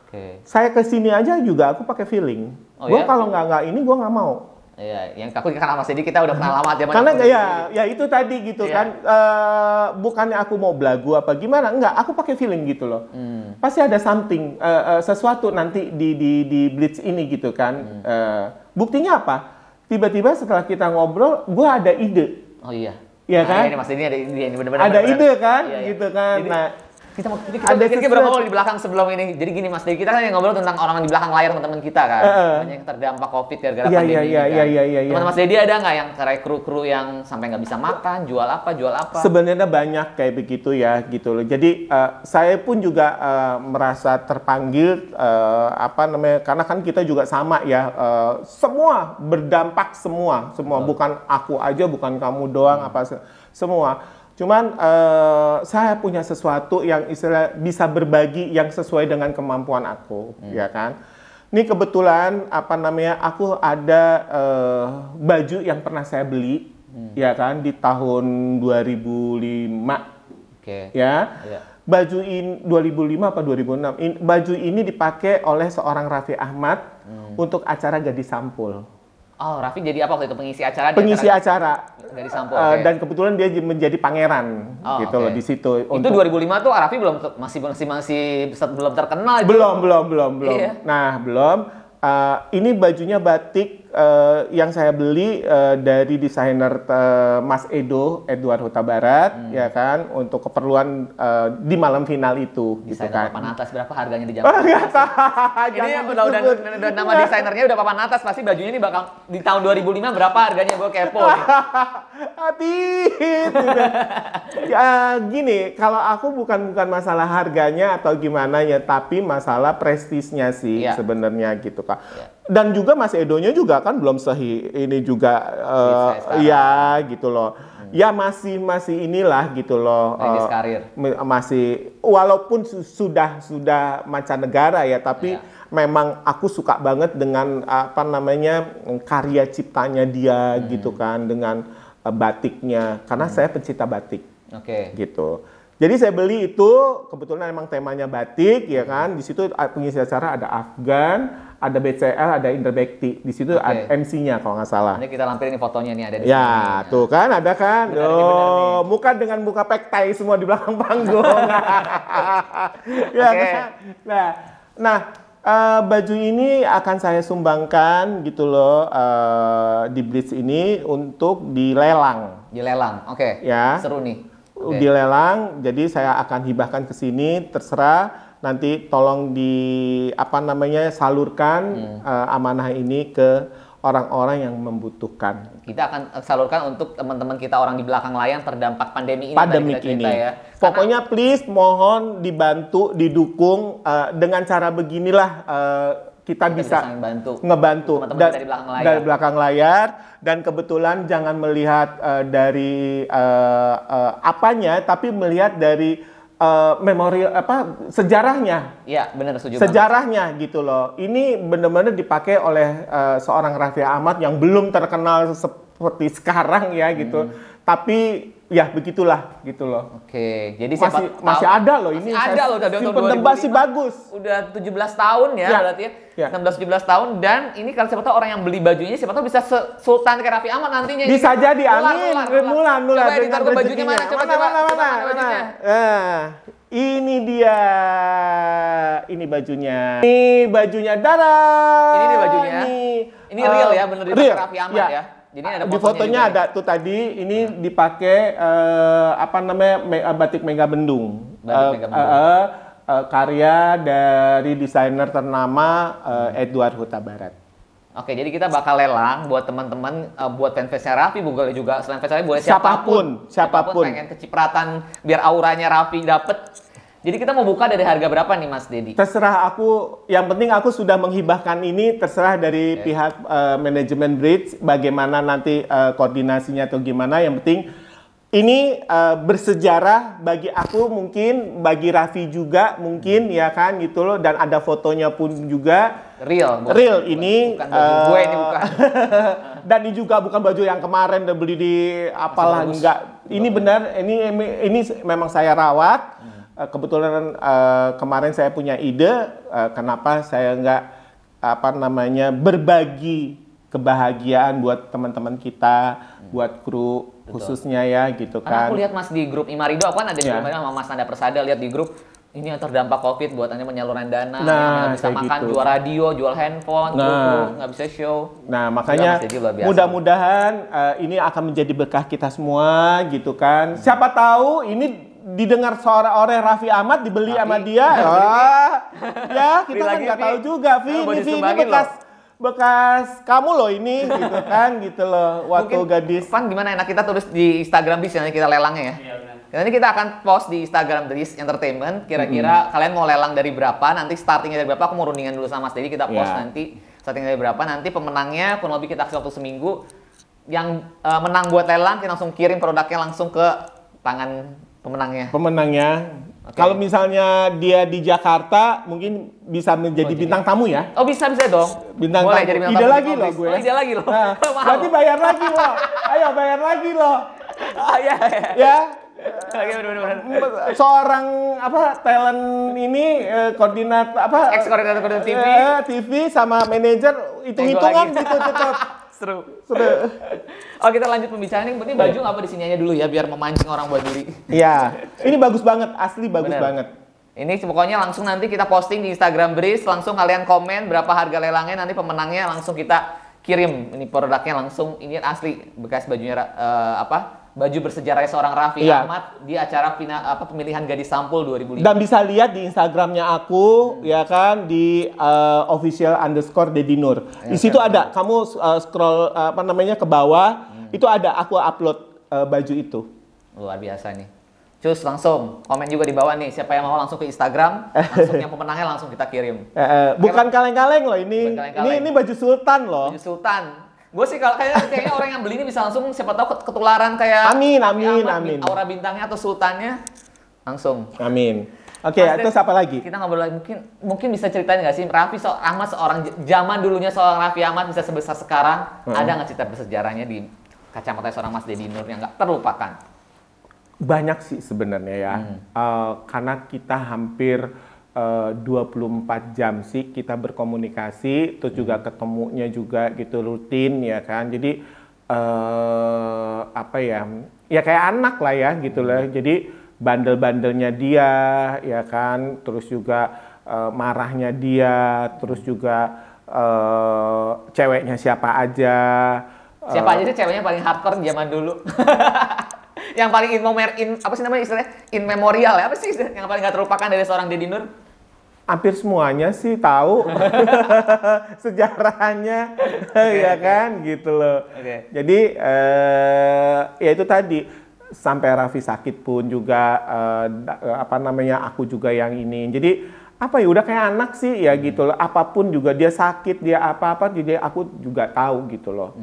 Speaker 2: Oke.
Speaker 1: Saya ke sini aja juga aku pakai feeling.
Speaker 2: Oh
Speaker 1: gue
Speaker 2: ya?
Speaker 1: kalau nggak nggak ini gue nggak mau.
Speaker 2: Iya, yang aku karena Mas Dedi kita udah kenal lama zaman
Speaker 1: Karena ya, ya itu tadi gitu
Speaker 2: Iya.
Speaker 1: kan. Eh, bukannya aku mau belagu apa gimana? Enggak, aku pakai feeling gitu loh.
Speaker 2: Hmm.
Speaker 1: Pasti ada something, eh, eh, sesuatu nanti di di di blitz ini gitu kan.
Speaker 2: Hmm.
Speaker 1: Eh, buktinya apa? Tiba-tiba setelah kita ngobrol, gua ada ide.
Speaker 2: Oh iya.
Speaker 1: Iya
Speaker 2: Nah,
Speaker 1: kan?
Speaker 2: Ini Mas Dedi ada ide ini benar-benar.
Speaker 1: Ada
Speaker 2: benar-benar.
Speaker 1: ide kan,
Speaker 2: Iya, iya.
Speaker 1: gitu kan.
Speaker 2: Jadi,
Speaker 1: Nah,
Speaker 2: kita mau kita, kita,
Speaker 1: Ada
Speaker 2: kita, kita
Speaker 1: sesuatu.
Speaker 2: ngobrol di belakang sebelum ini. Jadi gini Mas Dedi, kita kan yang ngobrol tentang orang di belakang layar teman-teman kita kan.
Speaker 1: Eh.
Speaker 2: Banyak yang terdampak Covid gara-gara
Speaker 1: Iya,
Speaker 2: pandemi
Speaker 1: iya, iya,
Speaker 2: kan.
Speaker 1: iya, iya, iya, iya.
Speaker 2: Teman Mas Dedi ada nggak yang kayak kru-kru yang sampai nggak bisa makan, jual apa, jual apa?
Speaker 1: Sebenarnya banyak kayak begitu ya gitu loh. Jadi eh, saya pun juga eh, merasa terpanggil eh, apa namanya karena kan kita juga sama ya eh, semua berdampak semua semua bukan aku aja bukan kamu doang apa se- semua. Cuman eh, saya punya sesuatu yang istilah bisa berbagi yang sesuai dengan kemampuan aku ya kan. Ini kebetulan apa namanya aku ada eh, baju yang pernah saya beli ya kan di tahun 2005
Speaker 2: Oke.
Speaker 1: ya.
Speaker 2: Iya.
Speaker 1: Baju ini 2005 apa 2006. In- baju ini dipakai oleh seorang Raffi Ahmad
Speaker 2: Hmm.
Speaker 1: untuk acara Gadis Sampul.
Speaker 2: Oh, Raffi jadi apa waktu itu pengisi acara?
Speaker 1: Pengisi acara.
Speaker 2: Gadis Sampul.
Speaker 1: Eh,
Speaker 2: oke.
Speaker 1: dan kebetulan dia menjadi pangeran
Speaker 2: Oh,
Speaker 1: gitu
Speaker 2: oke.
Speaker 1: loh di situ.
Speaker 2: itu
Speaker 1: untuk-
Speaker 2: 2005 tuh Raffi belum masih masih masih belum terkenal. itu.
Speaker 1: belum belum belum belum.
Speaker 2: Iya.
Speaker 1: Nah belum. Eh, ini bajunya batik eh, yang saya beli eh, dari desainer eh, Mas Edo Edward Huta Barat
Speaker 2: Hmm.
Speaker 1: ya kan untuk keperluan eh, di malam final itu gitu
Speaker 2: Desainer
Speaker 1: kan.
Speaker 2: papan atas berapa harganya di
Speaker 1: tahu.
Speaker 2: ini udah, udah, udah nama desainernya udah papan atas pasti bajunya ini bakal di tahun 2005 berapa harganya gue kepo.
Speaker 1: Hati. ya gini, kalau aku bukan bukan masalah harganya atau gimana ya, tapi masalah prestisnya sih
Speaker 2: Iya.
Speaker 1: sebenarnya gitu kak.
Speaker 2: Iya.
Speaker 1: Dan juga Mas Edonya juga kan belum sehi ini juga
Speaker 2: sekarang.
Speaker 1: ya gitu loh. Ya masih masih inilah gitu loh.
Speaker 2: Karir.
Speaker 1: me- masih walaupun su- sudah sudah mancanegara ya, tapi
Speaker 2: Iya.
Speaker 1: memang aku suka banget dengan apa namanya karya ciptanya dia
Speaker 2: Hmm.
Speaker 1: gitu kan dengan eh, batiknya karena saya pencinta batik
Speaker 2: Oke.
Speaker 1: gitu. Jadi saya beli itu kebetulan emang temanya batik ya kan. Di situ pengisi acara ada Afgan, ada BCL, ada Indra Bekti. Di situ
Speaker 2: Oke.
Speaker 1: ada MC-nya kalau nggak salah.
Speaker 2: Ini kita lampirin fotonya nih ada di
Speaker 1: Ya,
Speaker 2: sini.
Speaker 1: tuh kan ada kan.
Speaker 2: Benar nih, benar
Speaker 1: Oh, muka dengan muka pektai semua di belakang panggung. ya
Speaker 2: Oke.
Speaker 1: kan? Nah, nah eh, baju ini akan saya sumbangkan gitu loh eh, di Blitz ini untuk dilelang.
Speaker 2: Dilelang. Oke.
Speaker 1: Ya.
Speaker 2: Seru nih. Oke.
Speaker 1: Dilelang, jadi saya akan hibahkan ke sini terserah nanti tolong di apa namanya salurkan
Speaker 2: Hmm.
Speaker 1: eh, amanah ini ke orang-orang yang membutuhkan.
Speaker 2: Kita akan eh, salurkan untuk teman-teman kita orang di belakang layar terdampak pandemi ini. tadi
Speaker 1: pandemik
Speaker 2: kita
Speaker 1: ini.
Speaker 2: Ya.
Speaker 1: Pokoknya please mohon dibantu, didukung eh, dengan cara beginilah eh, kita,
Speaker 2: Kita
Speaker 1: bisa
Speaker 2: bisa bantu.
Speaker 1: ngebantu
Speaker 2: Teman-teman
Speaker 1: Dan-
Speaker 2: kita di belakang layar.
Speaker 1: dari belakang layar dan kebetulan jangan melihat eh, dari eh, eh, apanya tapi melihat dari eh, memori apa sejarahnya
Speaker 2: Iya, benar setuju. banget.
Speaker 1: sejarahnya gitu loh. Ini benar-benar dipakai oleh eh, seorang Raffi Ahmad yang belum terkenal seperti sekarang ya gitu.
Speaker 2: Hmm.
Speaker 1: Tapi ya begitulah gitu loh.
Speaker 2: Oke, jadi siapa
Speaker 1: Masih
Speaker 2: tahu-
Speaker 1: masih ada loh
Speaker 2: masih
Speaker 1: ini.
Speaker 2: ada
Speaker 1: saya
Speaker 2: loh dari tahun
Speaker 1: simpen dan masih
Speaker 2: 2005.
Speaker 1: bagus.
Speaker 2: Udah 17 tahun ya,
Speaker 1: Ya.
Speaker 2: berarti ya.
Speaker 1: Ya.
Speaker 2: 16 17 tahun dan ini kalau siapa tahu orang yang beli bajunya siapa tahu bisa Sultan kayak Raffi Ahmad nantinya.
Speaker 1: Bisa jadi
Speaker 2: Nular,
Speaker 1: amin.
Speaker 2: nular,
Speaker 1: nular,
Speaker 2: Coba editor gue bajunya mana? Coba
Speaker 1: mana,
Speaker 2: coba.
Speaker 1: mana, mana,
Speaker 2: Mana
Speaker 1: mana. Nah, ini dia. Ini bajunya. Ini bajunya Dara.
Speaker 2: Ini nih bajunya. Ini real
Speaker 1: eh,
Speaker 2: ya, bener dipakai Raffi Ahmad ya. Jadi ada
Speaker 1: di
Speaker 2: fotonya juga
Speaker 1: ada tuh tadi. Ini dipakai eh, apa namanya me- eh, batik Mega Bendung.
Speaker 2: Batik
Speaker 1: Eh,
Speaker 2: Mega Bendung.
Speaker 1: eh, eh, karya dari desainer ternama eh, Edward Huta Barat.
Speaker 2: Oke, jadi kita bakal lelang buat teman-teman, eh, buat fanbase Raffi, boleh juga selain Raffi, boleh
Speaker 1: Siapa
Speaker 2: pun,
Speaker 1: siapa pun, siapa pun.
Speaker 2: pengen kecipratan biar auranya Raffi dapet. Jadi kita mau buka dari harga berapa nih Mas Dedi?
Speaker 1: Terserah aku, yang penting aku sudah menghibahkan ini, terserah dari
Speaker 2: Oke.
Speaker 1: pihak eh, manajemen bridge, bagaimana nanti eh, koordinasinya atau gimana. Yang penting ini eh, bersejarah bagi aku mungkin, bagi Raffi juga mungkin ya kan gitu loh. Dan ada fotonya pun juga.
Speaker 2: Real, bukan-
Speaker 1: Real ini.
Speaker 2: bukan baju gue ini bukan.
Speaker 1: dan ini juga bukan baju yang kemarin udah beli di apalah enggak. Ini benar, ini ini memang saya rawat.
Speaker 2: Hmm.
Speaker 1: Eh, Kebetulan eh, kemarin saya punya ide eh, kenapa saya enggak apa namanya berbagi kebahagiaan buat teman-teman kita, buat kru khususnya ya gitu
Speaker 2: Karena
Speaker 1: kan.
Speaker 2: aku lihat Mas di grup Imarido, aku kan ada
Speaker 1: Iya.
Speaker 2: yeah. sama Mas Nanda Persada lihat di grup ini yang terdampak COVID buat anda penyaluran dana,
Speaker 1: Nah,
Speaker 2: yang nggak bisa makan,
Speaker 1: gitu.
Speaker 2: jual radio, jual handphone,
Speaker 1: Nah.
Speaker 2: nggak bisa show.
Speaker 1: Nah, makanya mudah-mudahan eh, ini akan menjadi berkah kita semua gitu kan. Siapa tahu ini didengar suara oleh Raffi Ahmad dibeli
Speaker 2: Raffi.
Speaker 1: sama dia. Wah, ya
Speaker 2: Beli
Speaker 1: kita kan nggak tahu juga, Vi. Ini, Vi, ini bekas bekas kamu loh ini gitu kan gitu loh waktu
Speaker 2: Mungkin,
Speaker 1: gadis.
Speaker 2: Van gimana enak kita tulis di Instagram bis nanti kita lelangnya ya. Nanti kita akan post di Instagram Dris Entertainment. Kira-kira kalian mau lelang dari berapa? Nanti startingnya dari berapa? Aku mau rundingan dulu sama Mas Dedi. Kita post
Speaker 1: Ya.
Speaker 2: nanti starting dari berapa? Nanti pemenangnya kurang lebih kita kasih waktu seminggu. Yang eh, menang buat lelang kita langsung kirim produknya langsung ke tangan pemenangnya.
Speaker 1: Pemenangnya.
Speaker 2: Oke.
Speaker 1: Kalau misalnya dia di Jakarta, mungkin bisa menjadi bintang tamu ya.
Speaker 2: Oh bisa bisa dong.
Speaker 1: Bintang
Speaker 2: Boleh
Speaker 1: tamu.
Speaker 2: jadi bintang
Speaker 1: ide
Speaker 2: tamu
Speaker 1: lagi loh gue.
Speaker 2: Oh, ide lagi loh.
Speaker 1: Nah, berarti bayar lagi loh. Ayo bayar lagi loh.
Speaker 2: Iya, iya.
Speaker 1: Ya.
Speaker 2: Oke.
Speaker 1: Seorang apa talent ini eh, koordinat apa
Speaker 2: Ex koordinator koordinator TV.
Speaker 1: eh, TV sama manajer hitung-hitungan gitu tetap.
Speaker 2: Seru.
Speaker 1: Sudah.
Speaker 2: Oh kita lanjut pembicaraan ini. Berarti baju apa di sini aja dulu ya biar memancing orang buat beli.
Speaker 1: Iya. Ini bagus banget, asli bagus
Speaker 2: Bener.
Speaker 1: banget.
Speaker 2: Ini pokoknya langsung nanti kita posting di Instagram Breeze, langsung kalian komen berapa harga lelangnya, nanti pemenangnya langsung kita kirim. Ini produknya langsung, ini asli bekas bajunya eh, apa? Baju bersejarah seorang Raffi
Speaker 1: Iya.
Speaker 2: Ahmad di acara pina, apa pemilihan gadis sampul 2005.
Speaker 1: Dan bisa lihat di Instagramnya aku, ya kan, di eh, official underscore Dedi Nur. Di situ ada, kamu eh, scroll eh, apa namanya ke bawah, itu ada aku upload eh, baju itu.
Speaker 2: Luar biasa nih. Cus langsung komen juga di bawah nih siapa yang mau langsung ke Instagram, langsung yang pemenangnya langsung kita kirim.
Speaker 1: Eh, eh, bukan kaleng-kaleng loh ini.
Speaker 2: Bukan
Speaker 1: Ini
Speaker 2: kaleng-kaleng.
Speaker 1: ini baju sultan loh.
Speaker 2: Baju Sultan. Gue sih kalau kayaknya, kayaknya orang yang beli ini bisa langsung siapa tahu ket- ketularan kayak
Speaker 1: Amin, amin, amin.
Speaker 2: Aura bintangnya atau sultannya langsung.
Speaker 1: Amin. Oke,
Speaker 2: Mas
Speaker 1: terus
Speaker 2: Den,
Speaker 1: apa lagi?
Speaker 2: Kita ngobrol lagi mungkin mungkin bisa ceritain nggak sih Raffi so, Ahmad seorang zaman dulunya seorang Raffi Ahmad bisa sebesar sekarang ada nggak cerita bersejarahnya di kacamata seorang Mas Dedi Nur yang nggak terlupakan?
Speaker 1: Banyak sih sebenarnya ya. Eh, karena kita hampir eh, 24 jam sih kita berkomunikasi, terus juga ketemunya juga gitu rutin ya kan. Jadi eh apa ya? Ya kayak anak lah ya gitu lah. Jadi bandel-bandelnya dia ya kan, terus juga eh, marahnya dia, terus juga eh, ceweknya siapa aja.
Speaker 2: Siapa aja sih ceweknya paling hardcore zaman dulu? yang paling in, in apa sih namanya istilahnya in memorial ya apa sih yang paling nggak terlupakan dari seorang Dedi Nur?
Speaker 1: Hampir semuanya sih tahu sejarahnya ya kan gitu loh.
Speaker 2: Oke.
Speaker 1: Jadi eh, ya itu tadi sampai Raffi sakit pun juga eh, apa namanya aku juga yang ini. Jadi apa ya udah kayak anak sih ya gitu loh. Apa pun juga dia sakit dia apa-apa jadi aku juga tahu gitu loh.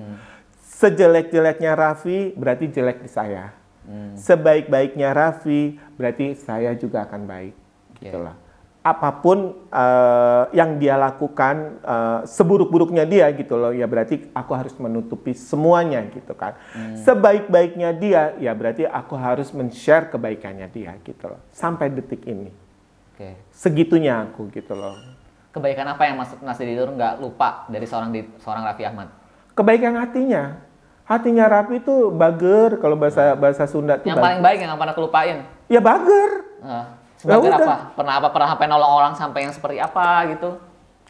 Speaker 1: Sejelek-jeleknya Raffi berarti jelek di saya. Sebaik-baiknya Raffi berarti saya juga akan baik. Gitu lah. Apa pun eh, yang dia lakukan eh, seburuk-buruknya dia gitu loh ya berarti aku harus menutupi semuanya gitu kan. Sebaik-baiknya dia ya berarti aku harus men-share kebaikannya dia gitu loh. Sampai detik ini.
Speaker 2: Oke.
Speaker 1: Segitunya aku gitu loh.
Speaker 2: Kebaikan apa yang Mas, Mas Dedi Nur nggak lupa dari seorang di, seorang Raffi Ahmad?
Speaker 1: Kebaikan hatinya. Hatinya Raffi itu bager kalau bahasa bahasa Sunda tuh
Speaker 2: Yang paling baik yang nggak pernah kelupain?
Speaker 1: Ya bager.
Speaker 2: Uh, sebagai
Speaker 1: Ya udah.
Speaker 2: apa? Pernah apa? Pernah sampai nolong orang sampai yang seperti apa gitu?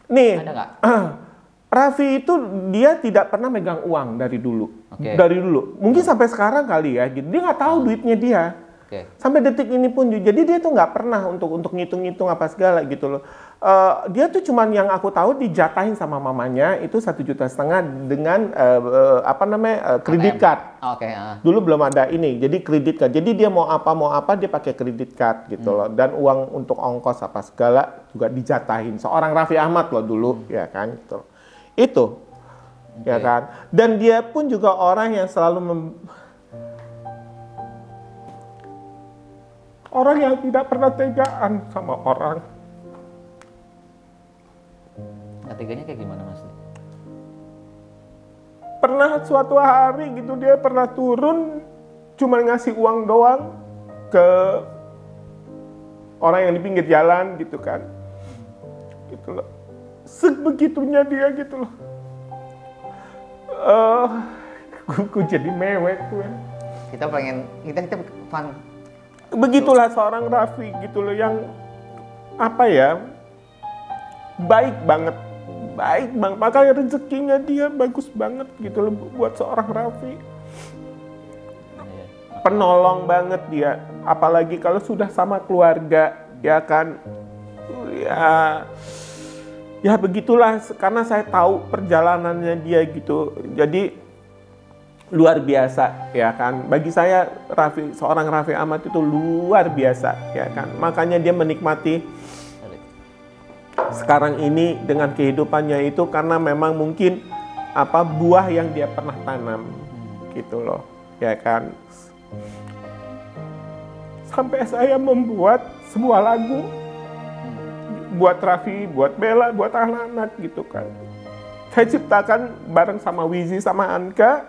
Speaker 1: Nih,
Speaker 2: Ada nggak?
Speaker 1: Raffi itu dia tidak pernah megang uang dari dulu.
Speaker 2: Oke.
Speaker 1: Dari dulu. Mungkin sampai sekarang kali ya. Gitu. Dia nggak tahu duitnya dia.
Speaker 2: Oke.
Speaker 1: Sampai detik ini pun. Jadi dia tuh nggak pernah untuk untuk ngitung-ngitung apa segala gitu loh. Eh, dia tuh cuman yang aku tahu dijatahin sama mamanya itu satu juta setengah dengan eh, eh, apa namanya eh, kredit card.
Speaker 2: Oke. ah.
Speaker 1: Dulu belum ada ini, jadi kredit card. Jadi dia mau apa mau apa dia pakai kredit card gitu loh. Dan uang untuk ongkos apa segala juga dijatahin. Seorang Raffi Ahmad loh dulu, ya kan gitu. Itu, ya
Speaker 2: Oke.
Speaker 1: kan. Dan dia pun juga orang yang selalu mem- orang yang tidak pernah tegaan sama orang.
Speaker 2: Ketiganya kayak gimana Mas?
Speaker 1: pernah suatu hari gitu dia pernah turun cuma ngasih uang doang ke orang yang di pinggir jalan gitu kan gitu loh sebegitunya dia gitu loh eh gue, gue jadi mewek gue.
Speaker 2: Kita pengen kita kita fun.
Speaker 1: Begitulah seorang Raffi gitu loh yang apa ya baik banget baik bang. Makanya rezekinya dia bagus banget gitu loh buat seorang Raffi. Penolong banget dia. Apalagi kalau sudah sama keluarga ya kan? Ya ya begitulah karena saya tahu perjalanannya dia gitu. Jadi luar biasa ya kan? Bagi saya Raffi seorang Raffi Ahmad itu luar biasa ya kan? Makanya dia menikmati sekarang ini dengan kehidupannya itu karena memang mungkin apa buah yang dia pernah tanam gitu loh ya kan sampai saya membuat sebuah lagu buat Raffi, buat Bella, buat anak-anak gitu kan. Saya ciptakan bareng sama Wizi sama Anka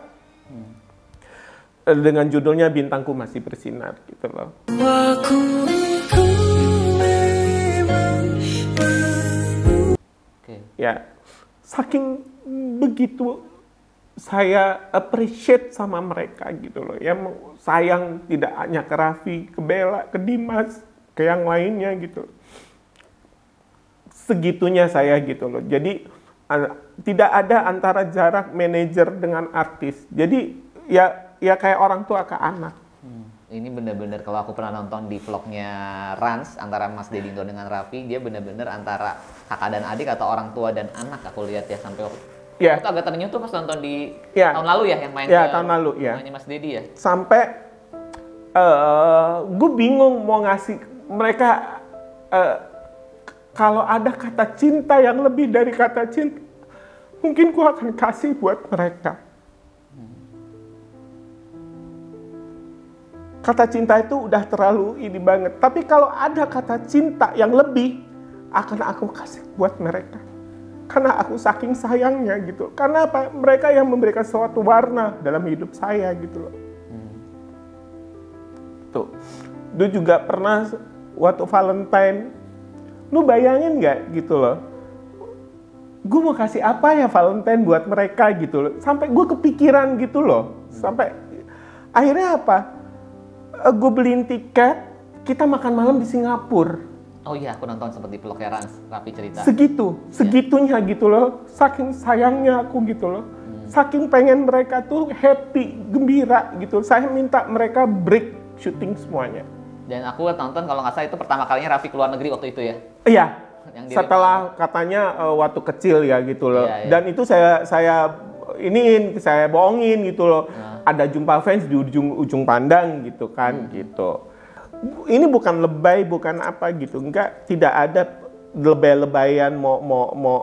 Speaker 1: dengan judulnya Bintangku Masih Bersinar gitu loh.
Speaker 2: Oke.
Speaker 1: Ya, saking begitu saya appreciate sama mereka gitu loh. Ya sayang tidak hanya ke Raffi, ke Bella, ke Dimas, ke yang lainnya gitu. Segitunya saya gitu loh. Jadi tidak ada antara jarak manajer dengan artis. Jadi ya ya kayak orang tua ke anak.
Speaker 2: Ini bener-bener kalau aku pernah nonton di vlognya Rans antara Mas Dedinto dengan Raffi, dia bener-bener antara kakak dan adik atau orang tua dan anak aku lihat ya sampai waktu
Speaker 1: Ya.
Speaker 2: itu agak ternyata tuh pas nonton di
Speaker 1: Ya.
Speaker 2: tahun lalu ya yang main
Speaker 1: Ya,
Speaker 2: ke
Speaker 1: tahun lalu, ya.
Speaker 2: rumahnya Mas Dedi ya.
Speaker 1: sampai eh gue bingung mau ngasih mereka eh, kalau ada kata cinta yang lebih dari kata cinta mungkin gue akan kasih buat mereka kata cinta itu udah terlalu ini banget tapi kalau ada kata cinta yang lebih akan aku kasih buat mereka karena aku saking sayangnya gitu karena apa mereka yang memberikan suatu warna dalam hidup saya gitu loh Tuh. Lu juga pernah waktu Valentine, lu bayangin nggak gitu loh. Gue mau kasih apa ya Valentine buat mereka gitu loh. Sampai gue kepikiran gitu loh. Sampai akhirnya apa? Gue beliin tiket, kita makan malam di Singapura.
Speaker 2: Oh iya, aku nonton seperti vlognya Rans, Raffi cerita.
Speaker 1: Segitu, segitunya gitu loh. Saking sayangnya aku gitu loh. Saking pengen mereka tuh happy, gembira gitu. Saya minta mereka break syuting semuanya.
Speaker 2: Dan aku nonton kalau nggak salah itu pertama kalinya Raffi keluar negeri waktu itu ya.
Speaker 1: Iya.
Speaker 2: Yang
Speaker 1: Setelah katanya eh, waktu kecil ya gitu loh.
Speaker 2: Iya, iya.
Speaker 1: Dan itu saya saya iniin, saya bohongin gitu loh.
Speaker 2: Nah.
Speaker 1: Ada jumpa fans di ujung ujung pandang gitu kan
Speaker 2: Hmm.
Speaker 1: gitu. Ini bukan lebay, bukan apa gitu. Enggak, tidak ada lebay-lebayan mau mau mau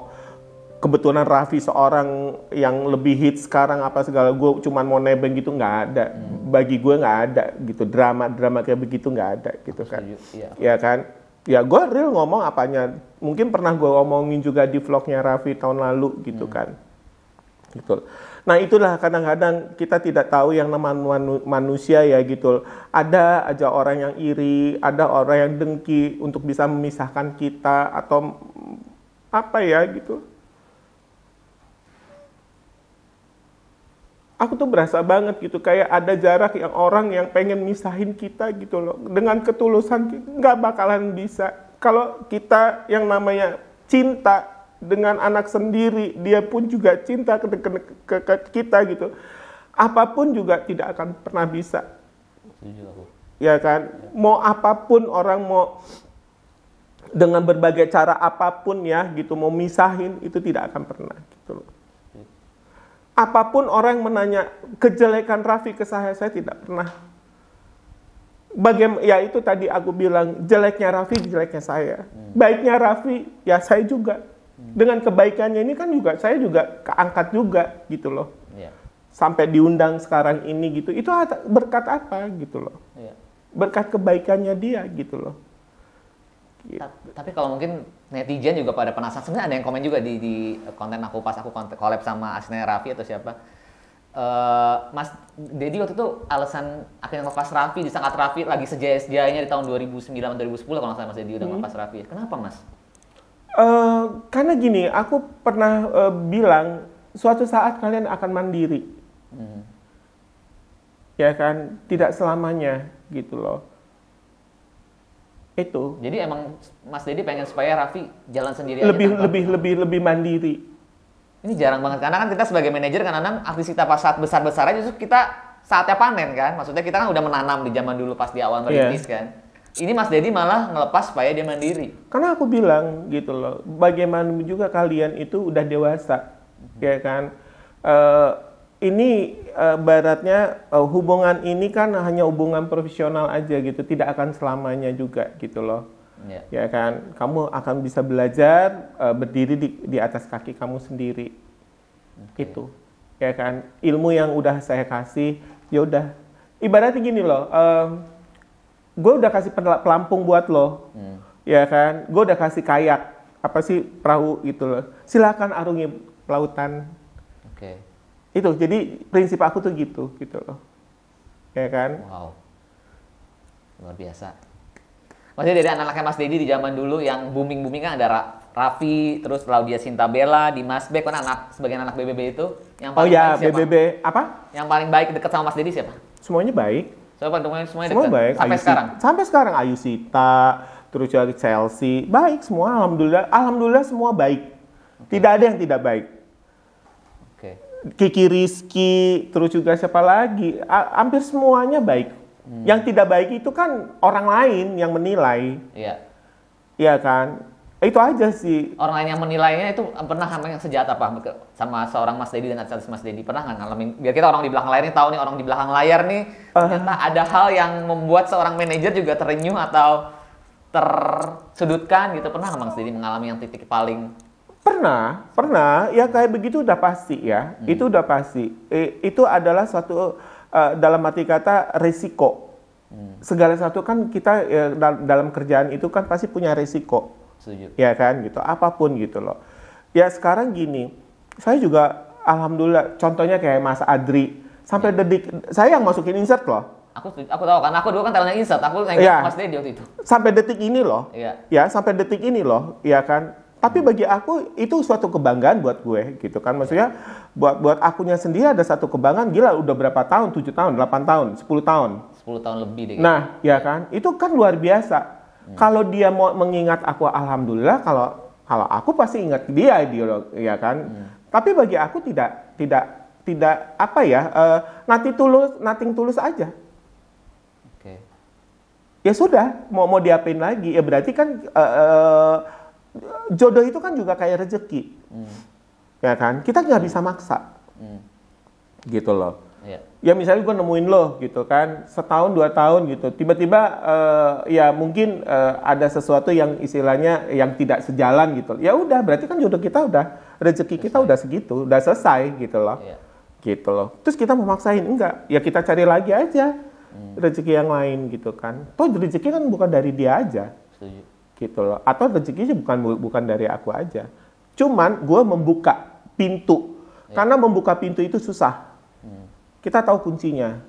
Speaker 1: kebetulan Raffi seorang yang lebih hit sekarang apa segala gue cuman mau nebeng gitu nggak ada
Speaker 2: Hmm.
Speaker 1: bagi gue nggak ada gitu drama drama kayak begitu nggak ada gitu kan
Speaker 2: iya.
Speaker 1: ya kan ya gue real ngomong apanya mungkin pernah gue ngomongin juga di vlognya Raffi tahun lalu gitu kan gitu. Nah itulah kadang-kadang kita tidak tahu yang namanya manu- manusia ya gitu. Ada aja orang yang iri ada orang yang dengki untuk bisa memisahkan kita atau apa ya gitu. Aku tuh berasa banget gitu kayak ada jarak yang orang yang pengen misahin kita gitu loh. Dengan ketulusan nggak bakalan bisa. Kalau kita yang namanya cinta dengan anak sendiri dia pun juga cinta ke, ke, ke- ke kita gitu. Apa pun juga tidak akan pernah bisa. Ya kan? Mau apa pun orang mau dengan berbagai cara apa pun ya gitu mau misahin itu tidak akan pernah gitu loh. Apa pun orang menanya kejelekan Raffi ke saya saya tidak pernah. Bagaimana ya itu tadi aku bilang jeleknya Raffi jeleknya saya. Baiknya Raffi ya saya juga dengan kebaikannya ini kan juga saya juga keangkat juga gitu loh
Speaker 2: Iya.
Speaker 1: sampai diundang sekarang ini gitu itu berkat apa gitu loh
Speaker 2: Iya.
Speaker 1: berkat kebaikannya dia gitu loh Gitu.
Speaker 2: Ta- Tapi kalau mungkin netizen juga pada penasaran, sebenarnya ada yang komen juga di, di konten aku pas aku collab sama asistennya Raffi atau siapa. Eh, Mas Dedi waktu itu alasan akhirnya ngelepas Raffi, disangkat Raffi lagi sejaya-sejayanya di tahun 2009-2010 kalau nggak salah Mas Dedi udah ngelepas Raffi. Kenapa Mas?
Speaker 1: Eh, karena gini, aku pernah eh, bilang suatu saat kalian akan mandiri. Ya kan, tidak selamanya gitu loh. Itu
Speaker 2: Jadi emang Mas Dedi pengen supaya Raffi jalan sendiri aja
Speaker 1: lebih
Speaker 2: tanpa-
Speaker 1: lebih lebih lebih mandiri.
Speaker 2: Ini jarang banget karena kan kita sebagai manajer kadang-kadang artis kita pas saat besar-besarnya justru kita saatnya panen kan. Maksudnya kita kan udah menanam di zaman dulu pas di awal merintis kan. Ini Mas Dedi malah ngelepas supaya dia mandiri.
Speaker 1: Karena aku bilang gitu loh, bagaimana juga kalian itu udah dewasa, ya kan? Eh, ini eh, baratnya eh, hubungan ini kan hanya hubungan profesional aja gitu, tidak akan selamanya juga gitu loh.
Speaker 2: Iya.
Speaker 1: Ya kan, kamu akan bisa belajar eh, berdiri di, di atas kaki kamu sendiri. Itu. Ya kan, ilmu yang udah saya kasih, ya udah. Ibaratnya gini loh, gue udah kasih pel- pelampung buat lo, ya kan, gue udah kasih kayak, apa sih perahu gitu loh. Silakan arungi lautan.
Speaker 2: Oke.
Speaker 1: Itu, jadi prinsip aku tuh gitu, gitu loh. Ya kan,
Speaker 2: Wow. Luar biasa. Maksudnya dari anak-anaknya Mas Dedi di zaman dulu yang booming-booming kan ada Ra- Raffi, terus Laudia Sintabella, Dimas Beck, kan anak sebagian anak BBB itu yang
Speaker 1: oh
Speaker 2: paling
Speaker 1: ya
Speaker 2: baik siapa?
Speaker 1: BBB apa?
Speaker 2: Yang paling baik deket sama Mas Dedi siapa?
Speaker 1: Semuanya baik.
Speaker 2: Temunya semuanya
Speaker 1: Semua baik.
Speaker 2: Sampai
Speaker 1: Ayu
Speaker 2: sekarang.
Speaker 1: Sampai sekarang Ayu Sita, terus juga Chelsea, baik semua. Alhamdulillah, alhamdulillah semua baik. Tidak ada yang tidak baik.
Speaker 2: Oke.
Speaker 1: Kiki Rizky, terus juga siapa lagi? A- hampir semuanya baik. Yang tidak baik itu kan orang lain yang menilai,
Speaker 2: Iya.
Speaker 1: ya kan? Itu aja sih.
Speaker 2: Orang lain yang menilainya itu pernah sama yang sejahat apa sama seorang Mas Dedi dan artis Mas Dedi pernah nggak ngalamin? Biar kita orang di belakang layar nih tahu nih orang di belakang layar nih ternyata ada hal yang membuat seorang manajer juga terenyuh atau tersudutkan gitu. Pernah nggak Mas Dedi mengalami yang titik paling
Speaker 1: Pernah, pernah. Ya kayak begitu udah pasti ya. Itu udah pasti. Eh, itu adalah suatu eh, dalam arti kata resiko. Segala satu kan kita ya, dal- dalam kerjaan itu kan pasti punya resiko.
Speaker 2: Setuju?
Speaker 1: Ya kan gitu. Apa pun gitu loh. Ya sekarang gini. Saya juga alhamdulillah contohnya kayak Mas Adri sampai detik saya yang masukin insert loh.
Speaker 2: Aku aku tahu karena aku dulu kan talentnya insert, aku nengok
Speaker 1: Iya.
Speaker 2: Mas Dedi waktu itu.
Speaker 1: Sampai detik ini loh.
Speaker 2: Iya.
Speaker 1: ya sampai detik ini loh ya kan tapi bagi aku itu suatu kebanggaan buat gue gitu kan maksudnya buat buat akunya sendiri ada satu kebanggaan gila udah berapa tahun 7 tahun 8 tahun 10 tahun
Speaker 2: 10 tahun lebih deh.
Speaker 1: nah ya kan itu kan luar biasa kalau dia mau mengingat aku alhamdulillah kalau kalau aku pasti ingat dia dia ya kan? Tapi bagi aku tidak tidak tidak apa ya eh, nanti tulus nothing tulus aja.
Speaker 2: Oke.
Speaker 1: ya sudah mau mau diapain lagi? Ya berarti kan eh, eh, jodoh itu kan juga kayak rezeki. Ya kan? Kita nggak bisa maksa.
Speaker 2: Hmm.
Speaker 1: gitu loh
Speaker 2: Iya.
Speaker 1: ya misalnya gue nemuin lo gitu kan setahun dua tahun gitu. Tiba-tiba eh, ya mungkin eh, ada sesuatu yang istilahnya yang tidak sejalan gitu. Ya udah berarti kan jodoh kita udah rezeki kita udah segitu udah selesai gitu loh.
Speaker 2: Iya.
Speaker 1: gitu loh. Terus kita mau maksain enggak. Ya kita cari lagi aja rezeki yang lain gitu kan. Toh rezeki kan bukan dari dia aja.
Speaker 2: Setuju.
Speaker 1: gitu loh. Atau rezekinya bukan bukan dari aku aja. Cuman gue membuka pintu. Karena membuka pintu itu susah kita tahu kuncinya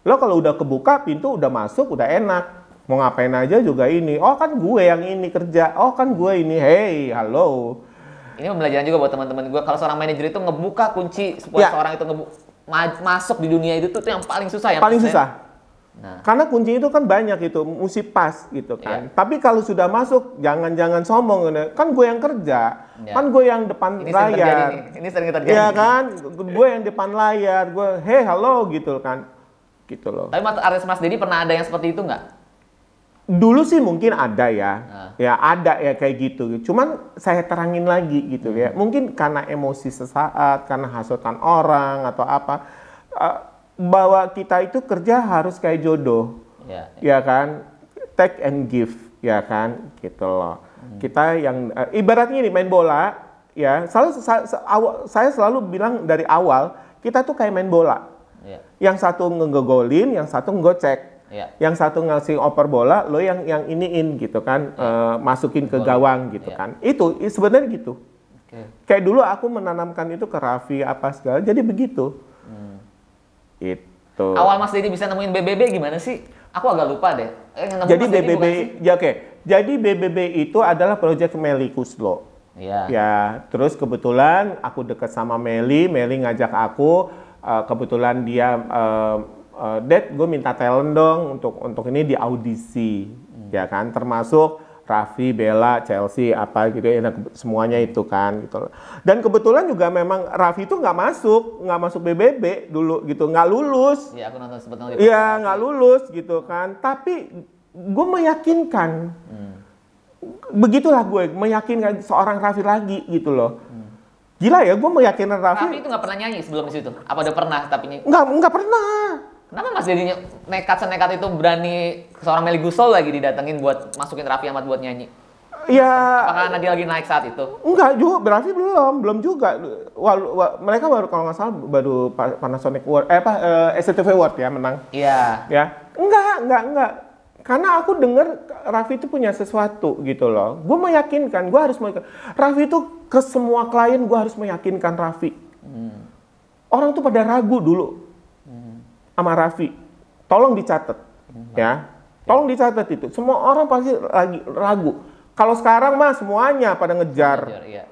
Speaker 1: lo kalau udah kebuka pintu udah masuk udah enak mau ngapain aja juga ini oh kan gue yang ini kerja oh kan gue ini hey halo
Speaker 2: Ini pembelajaran juga buat teman-teman gue. Kalau seorang manajer itu ngebuka kunci supaya
Speaker 1: Ya.
Speaker 2: seorang itu ngebu- ma- masuk di dunia itu tuh, tuh yang paling susah ya.
Speaker 1: paling
Speaker 2: maksudnya.
Speaker 1: susah
Speaker 2: Nah,
Speaker 1: Karena kunci itu kan banyak itu, mesti pas gitu kan.
Speaker 2: Iya.
Speaker 1: Tapi kalau sudah masuk, jangan-jangan sombong. Kan gue yang kerja,
Speaker 2: Iya.
Speaker 1: kan gue yang depan
Speaker 2: ini sering terjadi
Speaker 1: layar.
Speaker 2: nih. Ini sering terjadi.
Speaker 1: Iya kan, gue yang depan layar, gue, hey halo gitu kan, gitu loh.
Speaker 2: Tapi mas, artis Mas Dedi pernah ada yang seperti itu nggak?
Speaker 1: Dulu sih mungkin ada ya,
Speaker 2: Nah.
Speaker 1: ya ada ya kayak gitu. Cuman saya terangin lagi gitu ya. Mungkin karena emosi sesaat, karena hasutan orang atau apa, eh, bahwa kita itu kerja harus kayak jodoh.
Speaker 2: Ya.
Speaker 1: ya. Kan? Take and give ya kan? Gitu loh. Kita yang eh, ibaratnya ini main bola ya. Selalu sa- sa- awal- saya selalu bilang dari awal kita tuh kayak main bola.
Speaker 2: Ya.
Speaker 1: yang satu ngegolin yang satu ngegocek
Speaker 2: Ya.
Speaker 1: yang satu ngasih oper bola lo yang yang iniin gitu kan? Eh, masukin ke gawang gitu
Speaker 2: Iya.
Speaker 1: kan? Itu sebenarnya gitu.
Speaker 2: Oke.
Speaker 1: kayak dulu aku menanamkan itu ke Raffi apa segala jadi begitu itu
Speaker 2: Awal Mas Dedi bisa nemuin BBB gimana sih? Aku agak lupa deh. Eh,
Speaker 1: Jadi BBB, ya oke. Jadi BBB itu adalah proyek Meli Kuslo.
Speaker 2: Iya.
Speaker 1: Ya, terus kebetulan aku deket sama Meli, Meli ngajak aku, eh, kebetulan dia, eh, eh, Dad, gue minta talent dong untuk untuk ini di audisi, ya kan, termasuk Raffi, Bella, Chelsea, apa gitu, ya, nah, semuanya itu kan, gitu. Dan kebetulan juga memang Raffi itu nggak masuk, nggak masuk BBB dulu gitu, nggak lulus.
Speaker 2: Iya, aku nonton nonton.
Speaker 1: Iya, nggak lulus gitu kan. Tapi gue meyakinkan, begitulah gue meyakinkan seorang Raffi lagi gitu loh. Gila ya, gue meyakinkan Raffi.
Speaker 2: Tapi itu nggak pernah nyanyi sebelum situ. Apa udah pernah tapi ny-
Speaker 1: Nggak, nggak pernah.
Speaker 2: Kenapa Mas Dedi nekat senekat itu berani seorang Meli Gusol lagi didatengin buat masukin Raffi Ahmad buat nyanyi?
Speaker 1: Ya,
Speaker 2: Apakah karena dia lagi naik saat itu?
Speaker 1: enggak juga, Raffi belum, belum juga. Wal- wa- mereka baru kalau nggak salah baru Pa- Panasonic Award, eh apa eh, SCTV Award ya menang.
Speaker 2: Iya.
Speaker 1: ya enggak enggak enggak karena aku dengar Raffi itu punya sesuatu gitu loh gue meyakinkan gue harus meyakinkan Raffi itu ke semua klien gue harus meyakinkan Raffi orang tuh pada ragu dulu sama Raffi. Tolong dicatat ya. Tolong dicatat itu. Semua orang pasti lagi ragu. Kalau sekarang mah semuanya pada ngejar.
Speaker 2: Iya.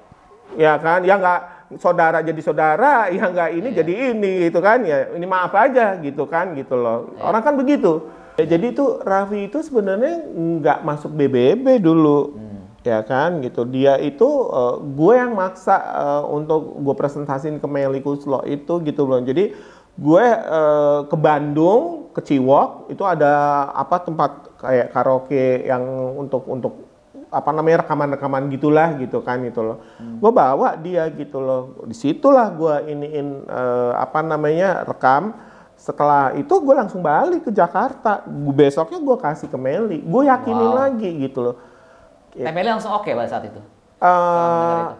Speaker 1: ya kan? Ya nggak saudara jadi saudara ya nggak ini
Speaker 2: Iya.
Speaker 1: jadi ini gitu kan? Ya ini maaf aja gitu kan? Gitu loh.
Speaker 2: Iya.
Speaker 1: orang kan begitu. Ya, jadi itu Raffi itu sebenarnya nggak masuk BBB dulu
Speaker 2: Hmm.
Speaker 1: ya kan? Gitu. Dia itu eh, gue yang maksa eh, untuk gue presentasiin ke Meli Kuslo itu gitu loh. Jadi gue eh, ke Bandung ke Ciwok itu ada apa tempat kayak karaoke yang untuk untuk apa namanya rekaman-rekaman gitulah gitu kan gitu loh. Gue bawa dia gitu loh. Di situlah gue iniin eh, apa namanya rekam. Setelah itu gue langsung balik ke Jakarta. Gu- Besoknya gue kasih ke Meli. Gue yakinin
Speaker 2: Wow.
Speaker 1: lagi gitu loh.
Speaker 2: Teh Meli langsung oke pada saat itu.
Speaker 1: Eh,
Speaker 2: itu.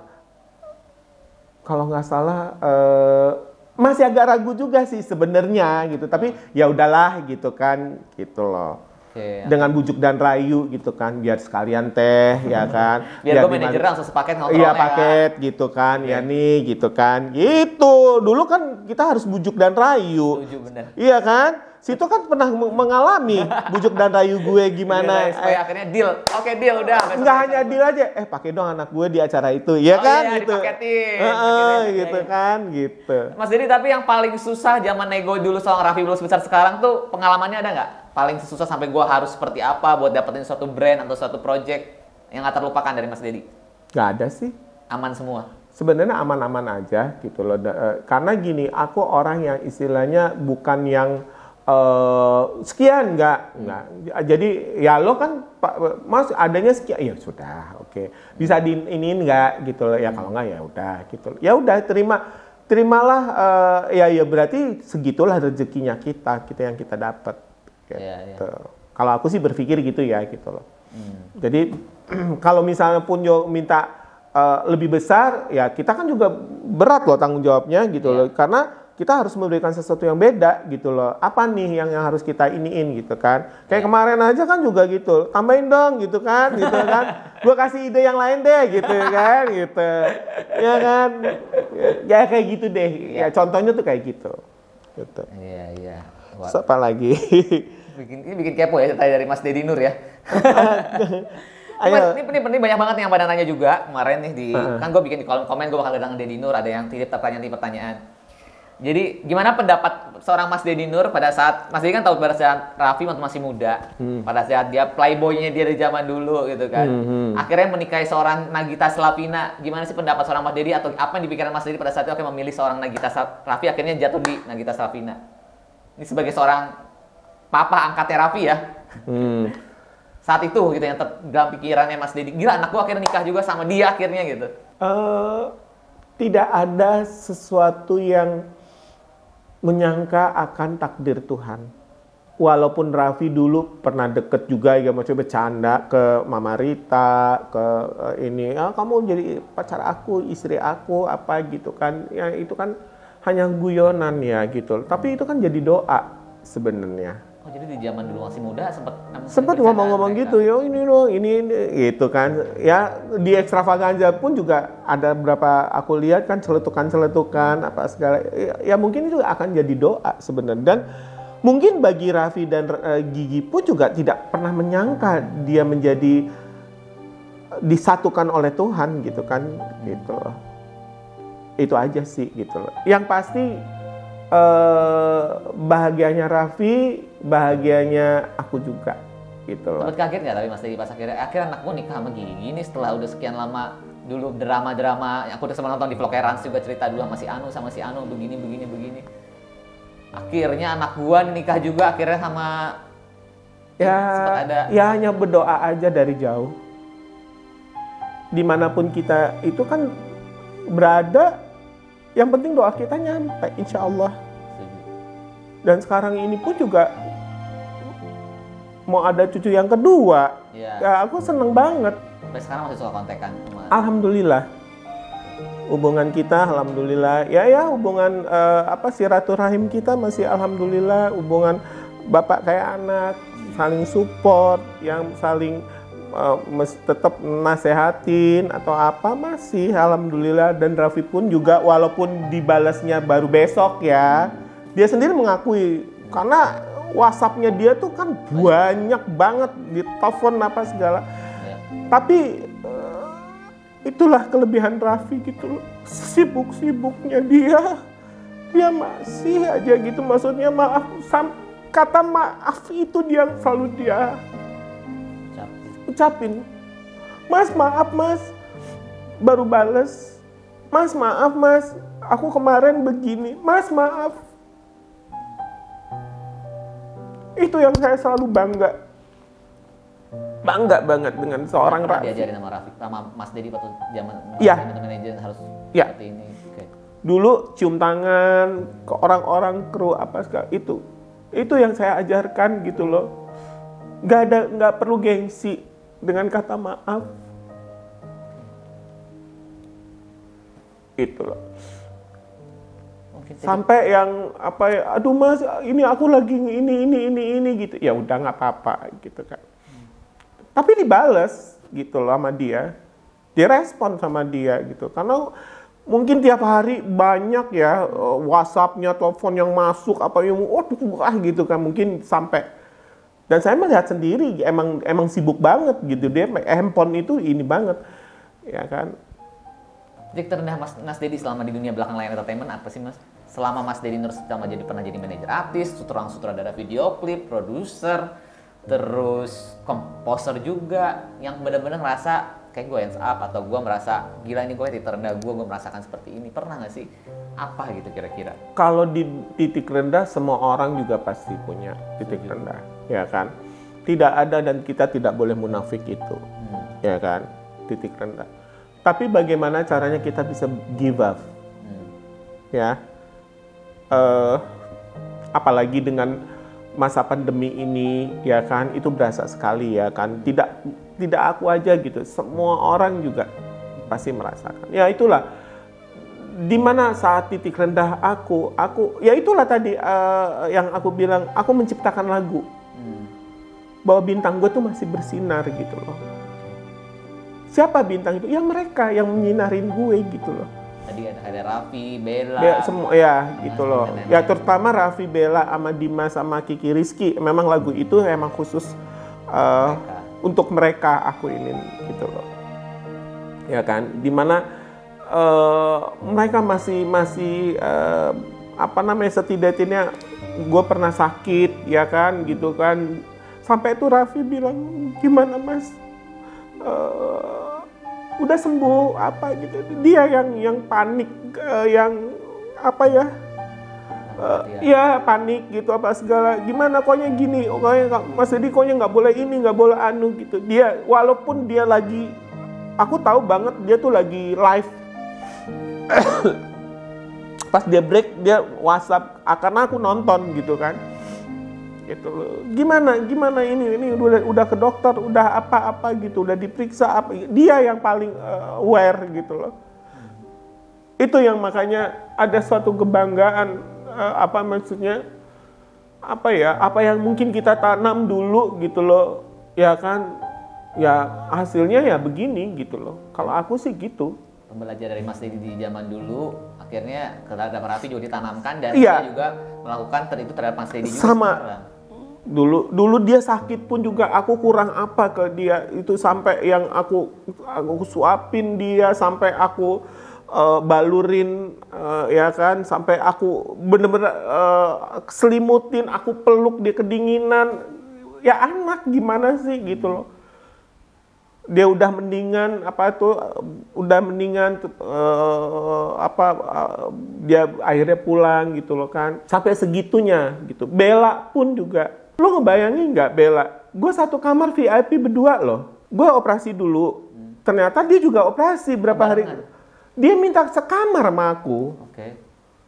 Speaker 1: kalau nggak salah eh, masih agak ragu juga sih sebenarnya gitu. Tapi ya udahlah gitu kan gitu loh.
Speaker 2: Oke.
Speaker 1: Dengan bujuk dan rayu gitu kan biar sekalian teh ya kan.
Speaker 2: Biar gue
Speaker 1: dimana-
Speaker 2: manajernya langsung sepaket
Speaker 1: Iya
Speaker 2: kan.
Speaker 1: paket gitu kan,
Speaker 2: Iya.
Speaker 1: ya nih gitu kan, gitu. Dulu kan kita harus bujuk dan rayu. Iya kan? Situ kan pernah mengalami bujuk dan rayu gue gimana.
Speaker 2: Iya, supaya
Speaker 1: eh,
Speaker 2: akhirnya deal. Oke deal udah. besok
Speaker 1: Nggak
Speaker 2: kita-
Speaker 1: hanya deal aja, eh pakai dong anak gue di acara itu, ya
Speaker 2: Oh
Speaker 1: kan?
Speaker 2: iya,
Speaker 1: gitu.
Speaker 2: dipaketin.
Speaker 1: Heeh,
Speaker 2: Paketin,
Speaker 1: gitu
Speaker 2: iya, iya.
Speaker 1: kan, gitu.
Speaker 2: Mas Dedi tapi yang paling susah zaman nego dulu seorang Raffi belum sebesar sekarang tuh pengalamannya ada nggak? Paling susah sampai gua harus seperti apa buat dapetin suatu brand atau suatu project yang nggak terlupakan dari Mas Dedi?
Speaker 1: Gak ada sih.
Speaker 2: Aman semua.
Speaker 1: Sebenarnya aman-aman aja gitu loh. Eh, Karena gini, aku orang yang istilahnya bukan yang eh, sekian nggak nggak. Jadi ya lo kan Pak Mas adanya sekian ya sudah oke. Bisa di ini nggak gitu loh. Ya kalau nggak ya udah gitu. Ya udah terima terimalah eh, ya ya berarti segitulah rezekinya kita kita yang kita dapat. Gitu.
Speaker 2: Iya, iya.
Speaker 1: Kalau aku sih berpikir gitu ya gitu loh. Jadi kalau misalnya pun yo minta eh, lebih besar, ya kita kan juga berat loh tanggung jawabnya gitu
Speaker 2: Iya.
Speaker 1: loh. Karena kita harus memberikan sesuatu yang beda gitu loh. Apa nih yang yang harus kita iniin gitu kan? Kayak kemarin aja kan juga gitu. Tambahin dong gitu kan, gitu kan. Gua kasih ide yang lain deh gitu kan, gitu. Ya kan? Ya kayak gitu deh. Ya contohnya tuh kayak gitu. Gitu.
Speaker 2: Iya iya.
Speaker 1: Apa lagi?
Speaker 2: bikin, ini bikin kepo ya tadi dari Mas Dedi Nur ya.
Speaker 1: Ayo.
Speaker 2: Mas, ini, ini, ini banyak banget yang pada nanya juga kemarin nih di
Speaker 1: Heeh.
Speaker 2: kan gue bikin di kolom komen gue bakal datang Dedi Nur ada yang titip pertanyaan titip pertanyaan. Jadi gimana pendapat seorang Mas Dedi Nur pada saat Mas Dedi kan tahu pada saat Raffi waktu masih muda,
Speaker 1: Hmm.
Speaker 2: pada saat dia playboynya dia dari zaman dulu gitu kan,
Speaker 1: Hmm,
Speaker 2: akhirnya menikahi seorang Nagita Slavina. Gimana sih pendapat seorang Mas Dedi atau apa yang dipikiran Mas Dedi pada saat itu akhirnya memilih seorang Nagita Raffi akhirnya jatuh di Nagita Slavina. Ini sebagai seorang papa angkatnya Raffi ya
Speaker 1: Hmm.
Speaker 2: saat itu gitu yang ter- dalam pikirannya Mas Dedi gila anak gua akhirnya nikah juga sama dia akhirnya gitu
Speaker 1: Eh, tidak ada sesuatu yang menyangka akan takdir Tuhan. Walaupun Raffi dulu pernah deket juga ya maksudnya bercanda ke Mama Rita, ke eh, ini, ah, kamu jadi pacar aku, istri aku, apa gitu kan. Ya itu kan hanya guyonan ya gitu. Tapi itu kan jadi doa sebenarnya.
Speaker 2: Oh jadi di zaman dulu masih muda sempet
Speaker 1: sempat ngomong-ngomong gitu ya ini loh ini, ini gitu kan ya di ekstravaganza pun juga ada berapa aku lihat kan celetukan-celetukan apa segala ya, ya mungkin itu akan jadi doa sebenarnya dan mungkin bagi Raffi dan eh, Gigi pun juga tidak pernah menyangka dia menjadi disatukan oleh Tuhan gitu kan gitu loh. Itu aja sih gitu loh. Yang pasti eh bahagianya Raffi, bahagianya aku juga gitu loh.
Speaker 2: Sempat kaget nggak tapi Mas Dedi pas akhirnya akhirnya anak gue nikah sama gini gini setelah udah sekian lama dulu drama-drama aku udah sempat nonton di vlog Rans juga cerita dulu sama si Anu sama si Anu begini begini begini akhirnya anak gua nikah juga akhirnya sama
Speaker 1: Ya,
Speaker 2: ada
Speaker 1: ya hanya berdoa aja dari jauh. Di mana pun kita itu kan berada, yang penting doa kita nyampe, insya Allah. Dan sekarang ini pun juga mau ada cucu yang kedua.
Speaker 2: Iya.
Speaker 1: Ya aku seneng banget.
Speaker 2: sampai sekarang masih suka kontekan
Speaker 1: Alhamdulillah. Hubungan kita, alhamdulillah. Ya ya, hubungan eh, apa silaturahim kita masih alhamdulillah. Hubungan bapak kayak anak, saling support, yang saling eh, mes- tetap nasehatin atau apa masih alhamdulillah. Dan Raffi pun juga walaupun dibalasnya baru besok ya, dia sendiri mengakui karena WhatsAppnya dia tuh kan banyak banget di telepon apa segala
Speaker 2: ya.
Speaker 1: tapi eh, itulah kelebihan Raffi gitu sibuk-sibuknya dia dia masih aja gitu maksudnya maaf sam- kata maaf itu dia selalu dia ucapin. Mas maaf mas. Baru bales. Mas maaf mas. Aku kemarin begini. Mas maaf. Itu yang saya selalu bangga. Bangga banget dengan seorang Raffi
Speaker 2: diajarin sama Rafiq sama Mas Dedi waktu zaman zaman manajer harus
Speaker 1: Iya.
Speaker 2: seperti ini. Oke.
Speaker 1: dulu cium tangan ke orang-orang kru apa segala itu. Itu yang saya ajarkan gitu loh. Nggak ada nggak perlu gengsi dengan kata maaf. Itu loh sampai yang apa ya aduh mas ini aku lagi ini ini ini ini gitu. Ya udah nggak apa-apa gitu kan. Tapi dibales gitu loh sama dia. Direspon sama dia gitu. Karena mungkin tiap hari banyak ya eh, WhatsAppnya telepon yang masuk apa yang waduh wah gitu kan. Mungkin sampai dan saya melihat sendiri emang emang sibuk banget gitu. Dia handphone itu ini banget ya kan?
Speaker 2: Titik terendah Mas, Mas Dedi selama di dunia belakang layar entertainment apa sih Mas? Selama Mas Dedi Nur selama jadi pernah jadi manajer artis, sutrang sutradara video klip, produser, terus komposer juga yang benar-benar ngerasa kayak gue hands up atau gue merasa gila ini gue titik terendah gue gue merasakan seperti ini. Pernah nggak sih? Apa gitu kira-kira?
Speaker 1: Kalau di titik rendah semua orang juga pasti punya titik rendah ya kan? Tidak ada dan kita tidak boleh munafik itu.
Speaker 2: Hmm.
Speaker 1: ya kan? Titik rendah. Tapi bagaimana caranya kita bisa give up?
Speaker 2: Hmm.
Speaker 1: ya. Eh, apalagi dengan masa pandemi ini ya kan? Itu berasa sekali ya kan? Tidak tidak aku aja gitu. Semua orang juga pasti merasakan. Ya itulah. Di mana saat titik rendah aku aku ya itulah tadi eh, yang aku bilang aku menciptakan lagu. Bahwa bintang gue tuh masih bersinar gitu loh siapa bintang itu ya mereka yang menyinarin gue gitu loh
Speaker 2: tadi ada, ada Raffi, Bella,
Speaker 1: Ya semua ya gitu
Speaker 2: Mas
Speaker 1: loh.
Speaker 2: dan lain-lain.
Speaker 1: Ya terutama Raffi Bella sama Dimas sama Kiki Rizky. Memang lagu itu emang khusus uh,
Speaker 2: Mereka.
Speaker 1: untuk mereka aku ini gitu loh. Ya kan, di mana uh, mereka masih masih uh, apa namanya setidaknya gue pernah sakit ya kan gitu kan sampai itu Raffi bilang gimana mas? Eh, udah sembuh apa gitu? Dia yang yang panik eh, yang apa ya?
Speaker 2: Iya.
Speaker 1: ya panik gitu apa segala. Gimana koknya gini? Koknya Mas Dedi koknya nggak boleh ini nggak boleh anu gitu. Dia walaupun dia lagi aku tahu banget dia tuh lagi live. Pas dia break dia WhatsApp karena aku nonton gitu kan gitu. Loh. gimana gimana ini? Ini udah udah ke dokter udah apa-apa gitu. Udah diperiksa apa? Dia yang paling eh, aware gitu loh. Itu yang makanya ada suatu kebanggaan eh, apa maksudnya? Apa ya? Apa yang mungkin kita tanam dulu gitu loh. Ya kan? Ya hasilnya ya begini gitu loh. Kalau aku sih gitu.
Speaker 2: Belajar dari Mas Dedi di zaman dulu akhirnya terhadap Raffi juga ditanamkan dan
Speaker 1: Iya.
Speaker 2: dia juga melakukan ter itu terhadap Mas Dedi juga
Speaker 1: Sama.
Speaker 2: sekarang.
Speaker 1: Dulu dulu dia sakit pun juga aku kurang apa ke dia. Itu sampai yang aku aku suapin dia sampai aku eh, balurin eh, ya kan? Sampai aku bener-bener eh, selimutin aku peluk dia kedinginan. Ya anak gimana sih gitu loh. Dia udah mendingan apa itu udah mendingan eh, apa eh, dia akhirnya pulang gitu loh kan. Sampai segitunya gitu. Bella pun juga lo ngebayangin nggak Bella? Gue satu kamar VIP berdua loh. Gue operasi dulu. Ternyata dia juga operasi berapa hari.
Speaker 2: Barengan?
Speaker 1: dia minta sekamar sama aku.
Speaker 2: Oke.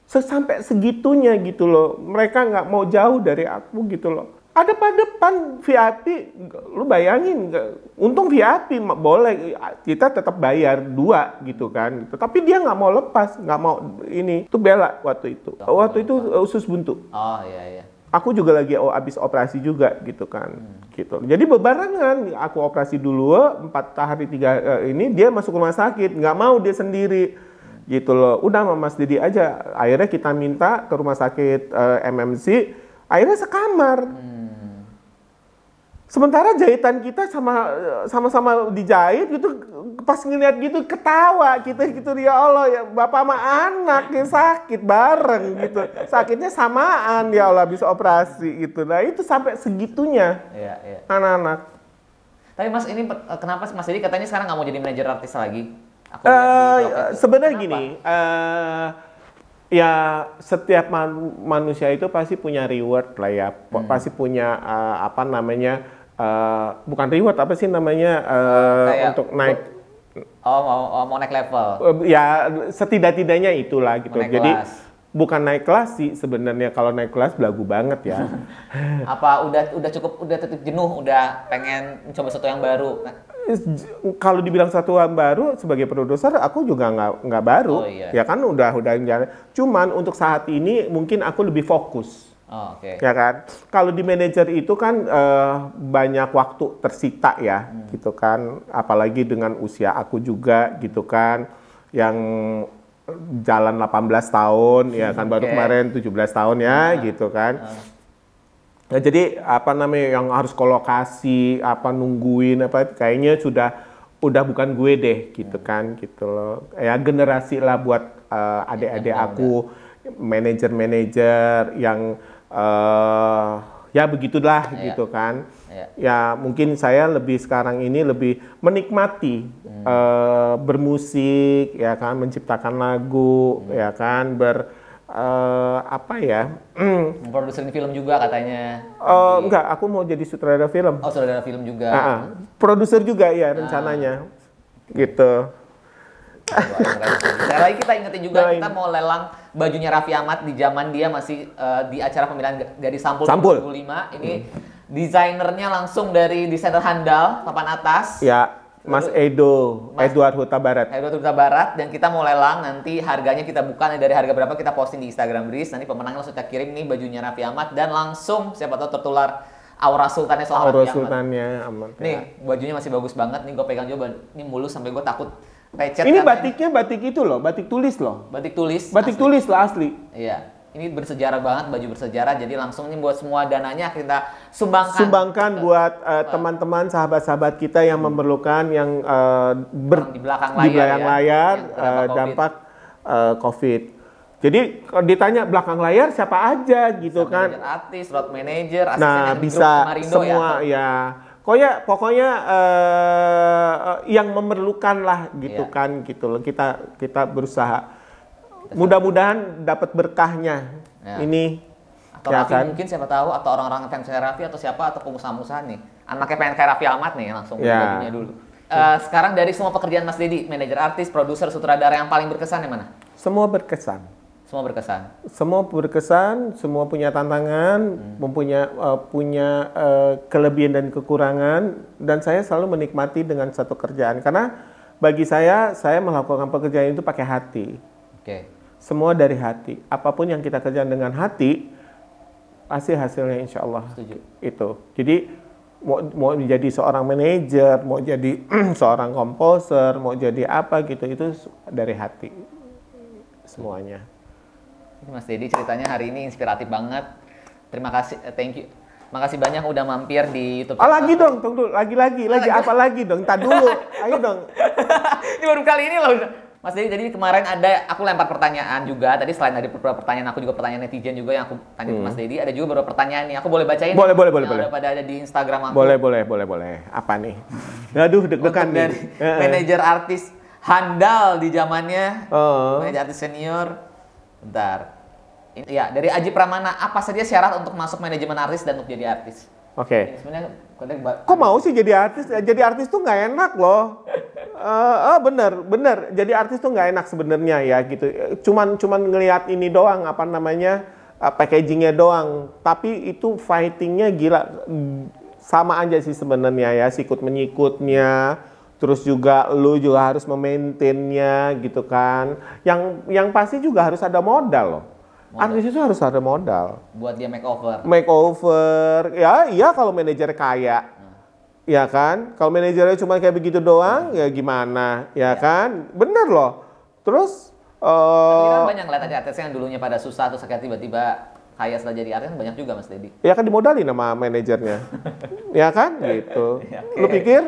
Speaker 1: Se- sampai segitunya gitu loh. Mereka nggak mau jauh dari aku gitu loh. Ada pada depan VIP lu bayangin untung VIP boleh. Kita tetap bayar dua gitu kan. Tapi dia nggak mau lepas nggak mau ini. Itu bela waktu itu. Waktu itu usus buntu.
Speaker 2: Oh iya iya.
Speaker 1: Aku juga lagi oh, abis operasi juga gitu kan gitu. Jadi bebarengan aku operasi dulu empat hari tiga eh, ini dia masuk rumah sakit nggak mau dia sendiri gitu loh. Udah sama Mas Didi aja akhirnya kita minta ke rumah sakit eh, MMC akhirnya sekamar sementara jahitan kita sama sama-sama dijahit gitu pas ngeliat gitu ketawa kita gitu ya Allah ya bapak sama anak yang sakit bareng gitu sakitnya samaan ya Allah bisa operasi gitu nah itu sampai segitunya
Speaker 2: Iya iya.
Speaker 1: anak-anak
Speaker 2: Tapi Mas ini eh, kenapa Mas Dedi katanya sekarang nggak mau jadi manajer artis lagi? Aku profil.
Speaker 1: sebenarnya
Speaker 2: Kenapa?
Speaker 1: gini, eh, ya setiap man- manusia itu pasti punya reward lah ya, Po- pasti punya eh, apa namanya, eh, bukan reward apa sih namanya eh,
Speaker 2: Kayak-
Speaker 1: untuk naik,
Speaker 2: Oh mau oh, mau naik level.
Speaker 1: eh, ya setidak-tidaknya itulah gitu.
Speaker 2: Mau naik
Speaker 1: Jadi
Speaker 2: kelas.
Speaker 1: bukan naik kelas sih sebenarnya kalau naik kelas belagu banget ya.
Speaker 2: Apa udah udah cukup udah titik jenuh, udah pengen mencoba sesuatu yang baru. Nah,
Speaker 1: kalau dibilang satu yang baru sebagai produser aku juga nggak nggak baru
Speaker 2: Oh, iya.
Speaker 1: ya kan udah udah jalan. cuman untuk saat ini mungkin aku lebih fokus
Speaker 2: oh, oke.
Speaker 1: ya kan? Kalau di manajer itu kan eh, banyak waktu tersita ya
Speaker 2: Hmm.
Speaker 1: gitu kan. Apalagi dengan usia aku juga gitu kan. Yang jalan 18 tahun ya kan. Baru
Speaker 2: Oke.
Speaker 1: kemarin 17 tahun ya gitu kan. Nah, jadi apa namanya yang harus kolokasi, apa nungguin apa kayaknya sudah udah bukan gue deh gitu kan gitu loh. Ya generasi lah buat eh, adik-adik
Speaker 2: Yang
Speaker 1: aku manajer-manajer yang eh, ya begitulah
Speaker 2: Iya.
Speaker 1: gitu kan.
Speaker 2: Iya.
Speaker 1: Ya mungkin saya lebih sekarang ini lebih menikmati eh, bermusik ya kan menciptakan lagu ya kan ber eh, apa ya
Speaker 2: Memproduserin film juga katanya.
Speaker 1: Eh, enggak, aku mau jadi sutradara film.
Speaker 2: Oh saudara film juga.
Speaker 1: Ah, ah. Produser juga ya rencananya. Gitu.
Speaker 2: Sekali lagi kita ingetin juga
Speaker 1: Doain.
Speaker 2: kita mau lelang bajunya Raffi Ahmad di zaman dia masih eh, di acara pemilihan Gadis Sampul,
Speaker 1: Sampul.
Speaker 2: 2005. Ini desainernya langsung dari desainer handal papan atas.
Speaker 1: Ya, Mas Edo,
Speaker 2: Mas-
Speaker 1: Edward Huta Barat.
Speaker 2: Edward Huta Barat dan kita mau lelang nanti harganya kita buka nih dari harga berapa kita posting di Instagram Breeze nanti pemenangnya langsung kita kirim nih bajunya Raffi Ahmad dan langsung siapa tahu tertular aura sultannya soal Raffi Ahmad.
Speaker 1: Sultannya aman.
Speaker 2: Nih bajunya masih bagus banget nih gue pegang juga ini mulus sampai gue takut lecet.
Speaker 1: Ini batiknya batik itu loh, batik tulis loh.
Speaker 2: batik tulis.
Speaker 1: Batik
Speaker 2: asli.
Speaker 1: tulis lah asli.
Speaker 2: Iya. Ini bersejarah banget baju bersejarah jadi langsung nih buat semua dananya kita sumbangkan.
Speaker 1: Sumbangkan buat eh, teman-teman sahabat-sahabat kita yang memerlukan yang eh, ber-
Speaker 2: di belakang
Speaker 1: di
Speaker 2: layar
Speaker 1: belakang
Speaker 2: ya,
Speaker 1: layar,
Speaker 2: COVID.
Speaker 1: dampak eh, COVID. Jadi kalau ditanya belakang layar siapa aja gitu
Speaker 2: Sama
Speaker 1: kan?
Speaker 2: artis, road manager, asisten
Speaker 1: Nah,
Speaker 2: di
Speaker 1: bisa
Speaker 2: Marindo
Speaker 1: semua
Speaker 2: ya.
Speaker 1: ya. Pokoknya pokoknya eh, yang memerlukan lah gitu
Speaker 2: Iya.
Speaker 1: kan gitu loh. Kita kita berusaha. Mudah-mudahan dapat berkahnya.
Speaker 2: Ya.
Speaker 1: Ini
Speaker 2: Atau
Speaker 1: ya
Speaker 2: Raffi
Speaker 1: kan?
Speaker 2: mungkin siapa tahu atau orang-orang fans Raffi atau siapa atau pengusaha-pengusaha nih. Anaknya pengen kayak Raffi Ahmad nih langsung bajunya dulu. Eh, sekarang dari semua pekerjaan Mas Dedi, manajer artis, produser, sutradara yang paling berkesan yang mana?
Speaker 1: semua berkesan.
Speaker 2: Semua berkesan.
Speaker 1: Semua berkesan, semua punya tantangan, mempunyai eh, punya eh, kelebihan dan kekurangan dan saya selalu menikmati dengan satu kerjaan karena bagi saya saya melakukan pekerjaan itu pakai hati.
Speaker 2: Oke.
Speaker 1: Semua dari hati. Apa pun yang kita kerjakan dengan hati, pasti hasilnya insya Allah
Speaker 2: Setuju.
Speaker 1: itu. Jadi mau mau jadi seorang manajer, mau jadi seorang komposer, mau jadi apa gitu itu dari hati semuanya.
Speaker 2: Mas Dedi ceritanya hari ini inspiratif banget. Terima kasih, eh, thank you. Makasih banyak udah mampir di YouTube.
Speaker 1: Ah lagi dong, tunggu dulu. lagi lagi lagi
Speaker 2: Lagi.
Speaker 1: apa lagi dong? Tadi dulu. Ayo dong.
Speaker 2: ini baru kali ini loh. Mas Dedi, jadi kemarin ada aku lempar pertanyaan juga. Tadi selain ada beberapa pertanyaan aku juga pertanyaan netizen juga yang aku tanya ke Mas Dedi. Ada juga beberapa pertanyaan nih. Aku boleh bacain?
Speaker 1: Hmm. Boleh, boleh, boleh, boleh.
Speaker 2: Ada pada ada di Instagram aku.
Speaker 1: Boleh boleh boleh boleh. Apa nih? Aduh deg-degan nih.
Speaker 2: dari manajer artis handal di zamannya.
Speaker 1: Oh.
Speaker 2: Manajer artis senior. Bentar. Ini- Ya, dari Aji Pramana, apa saja syarat untuk masuk manajemen artis dan untuk jadi artis?
Speaker 1: Oke.
Speaker 2: Sebenarnya ba-
Speaker 1: Kok mau sih jadi artis? Jadi artis tuh nggak enak loh. Eh, ah, bener, bener. Jadi artis tuh nggak enak sebenarnya ya gitu. Cuman cuman ngelihat ini doang apa namanya eh, packagingnya doang. Tapi itu fightingnya gila. Mm, Sama aja sih sebenarnya ya, sikut menyikutnya. Terus juga lu juga harus memaintainnya gitu kan. Yang yang pasti juga harus ada modal loh. Artis itu harus ada modal.
Speaker 2: Buat dia makeover.
Speaker 1: makeover. Ya iya kalau manajer kaya. Ya kan? Kalau manajernya cuma kayak begitu doang ya gimana? Ya kan? Bener loh. Terus
Speaker 2: Tapi
Speaker 1: eh
Speaker 2: kan banyak ngeliat aja artis yang dulunya pada susah terus akhirnya tiba-tiba kaya setelah jadi artis banyak juga Mas Dedi.
Speaker 1: ya kan dimodalin sama manajernya. Ya kan? Gitu.
Speaker 2: Ya,
Speaker 1: lu
Speaker 2: oke.
Speaker 1: pikir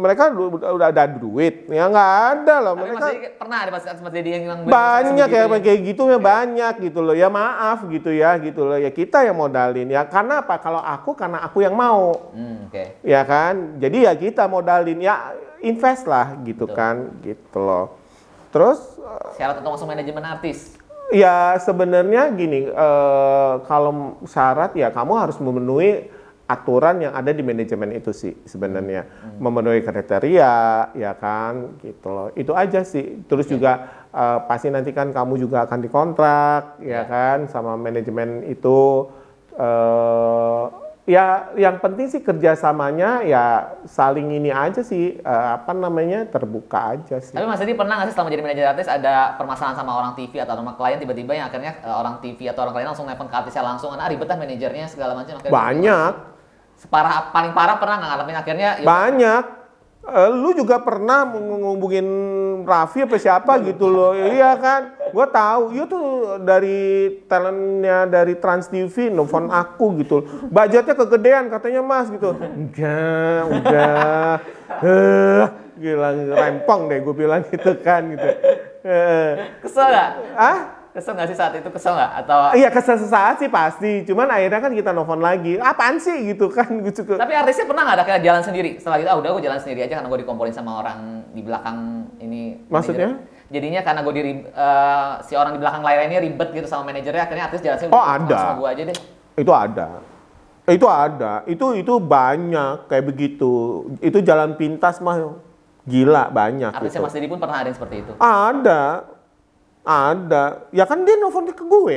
Speaker 1: mereka udah ada duit? Ya nggak ada loh.
Speaker 2: Tapi
Speaker 1: mereka
Speaker 2: Dedi pernah ada Mas, Mas Dedi yang bilang
Speaker 1: banyak ya.
Speaker 2: begitu
Speaker 1: kayak gitu ya banyak gitu loh. Ya maaf gitu ya gitu loh. Ya kita yang modalin. Ya karena apa? Kalau aku karena aku yang mau.
Speaker 2: Hmm, oke.
Speaker 1: ya kan? Jadi ya kita modalin. Ya invest lah gitu
Speaker 2: Betul.
Speaker 1: kan? Gitu loh. Terus
Speaker 2: Syarat untuk masuk manajemen artis.
Speaker 1: Ya sebenarnya gini eh, kalau syarat ya kamu harus memenuhi aturan yang ada di manajemen itu sih sebenarnya. Memenuhi kriteria ya kan gitu loh. Itu aja sih. Terus juga eh, pasti nanti kan kamu juga akan dikontrak ya
Speaker 2: Ya.
Speaker 1: kan sama manajemen itu eh ya yang penting sih kerjasamanya ya saling ini aja sih eh, apa namanya terbuka aja sih
Speaker 2: Tapi Mas Dedi pernah nggak sih selama jadi manajer artis ada permasalahan sama orang TV atau sama klien tiba-tiba yang akhirnya eh, orang TV atau orang klien langsung nelfon ke artisnya langsung ribet lah manajernya segala macam.
Speaker 1: Banyak
Speaker 2: Separah paling parah pernah nggak ngalamin akhirnya ya,
Speaker 1: Banyak. Eh, lu juga pernah ngubungin Raffi apa siapa gitu loh. Iya kan? Gua tahu. Iya tuh dari talentnya dari Trans TV nelfon aku gitu. Budgetnya kegedean katanya Mas gitu. Enggak, udah. Eh, gila rempong deh gue bilang gitu kan gitu. Eh,
Speaker 2: kesel nggak?
Speaker 1: ah?
Speaker 2: Kesel nggak sih saat itu kesel nggak? Atau
Speaker 1: Iya kesel sesaat sih pasti. Cuman akhirnya kan kita nelfon lagi. Apaan sih gitu kan gitu.
Speaker 2: tapi artisnya pernah nggak ada kayak jalan sendiri setelah itu ah udah gue jalan sendiri aja karena gue dikomporin sama orang di belakang ini
Speaker 1: Maksudnya?
Speaker 2: manajer. jadinya karena gue di si orang di belakang layar ini ribet gitu sama manajernya akhirnya artis jalan sendiri
Speaker 1: Oh, ada.
Speaker 2: sama gue aja deh
Speaker 1: Itu ada. Itu ada. Itu itu banyak kayak begitu. Itu jalan pintas mah gila banyak
Speaker 2: artisnya
Speaker 1: gitu.
Speaker 2: Mas Dedi pun pernah ada yang seperti itu
Speaker 1: Ada. Ada. Ya kan dia nelfon ke gue.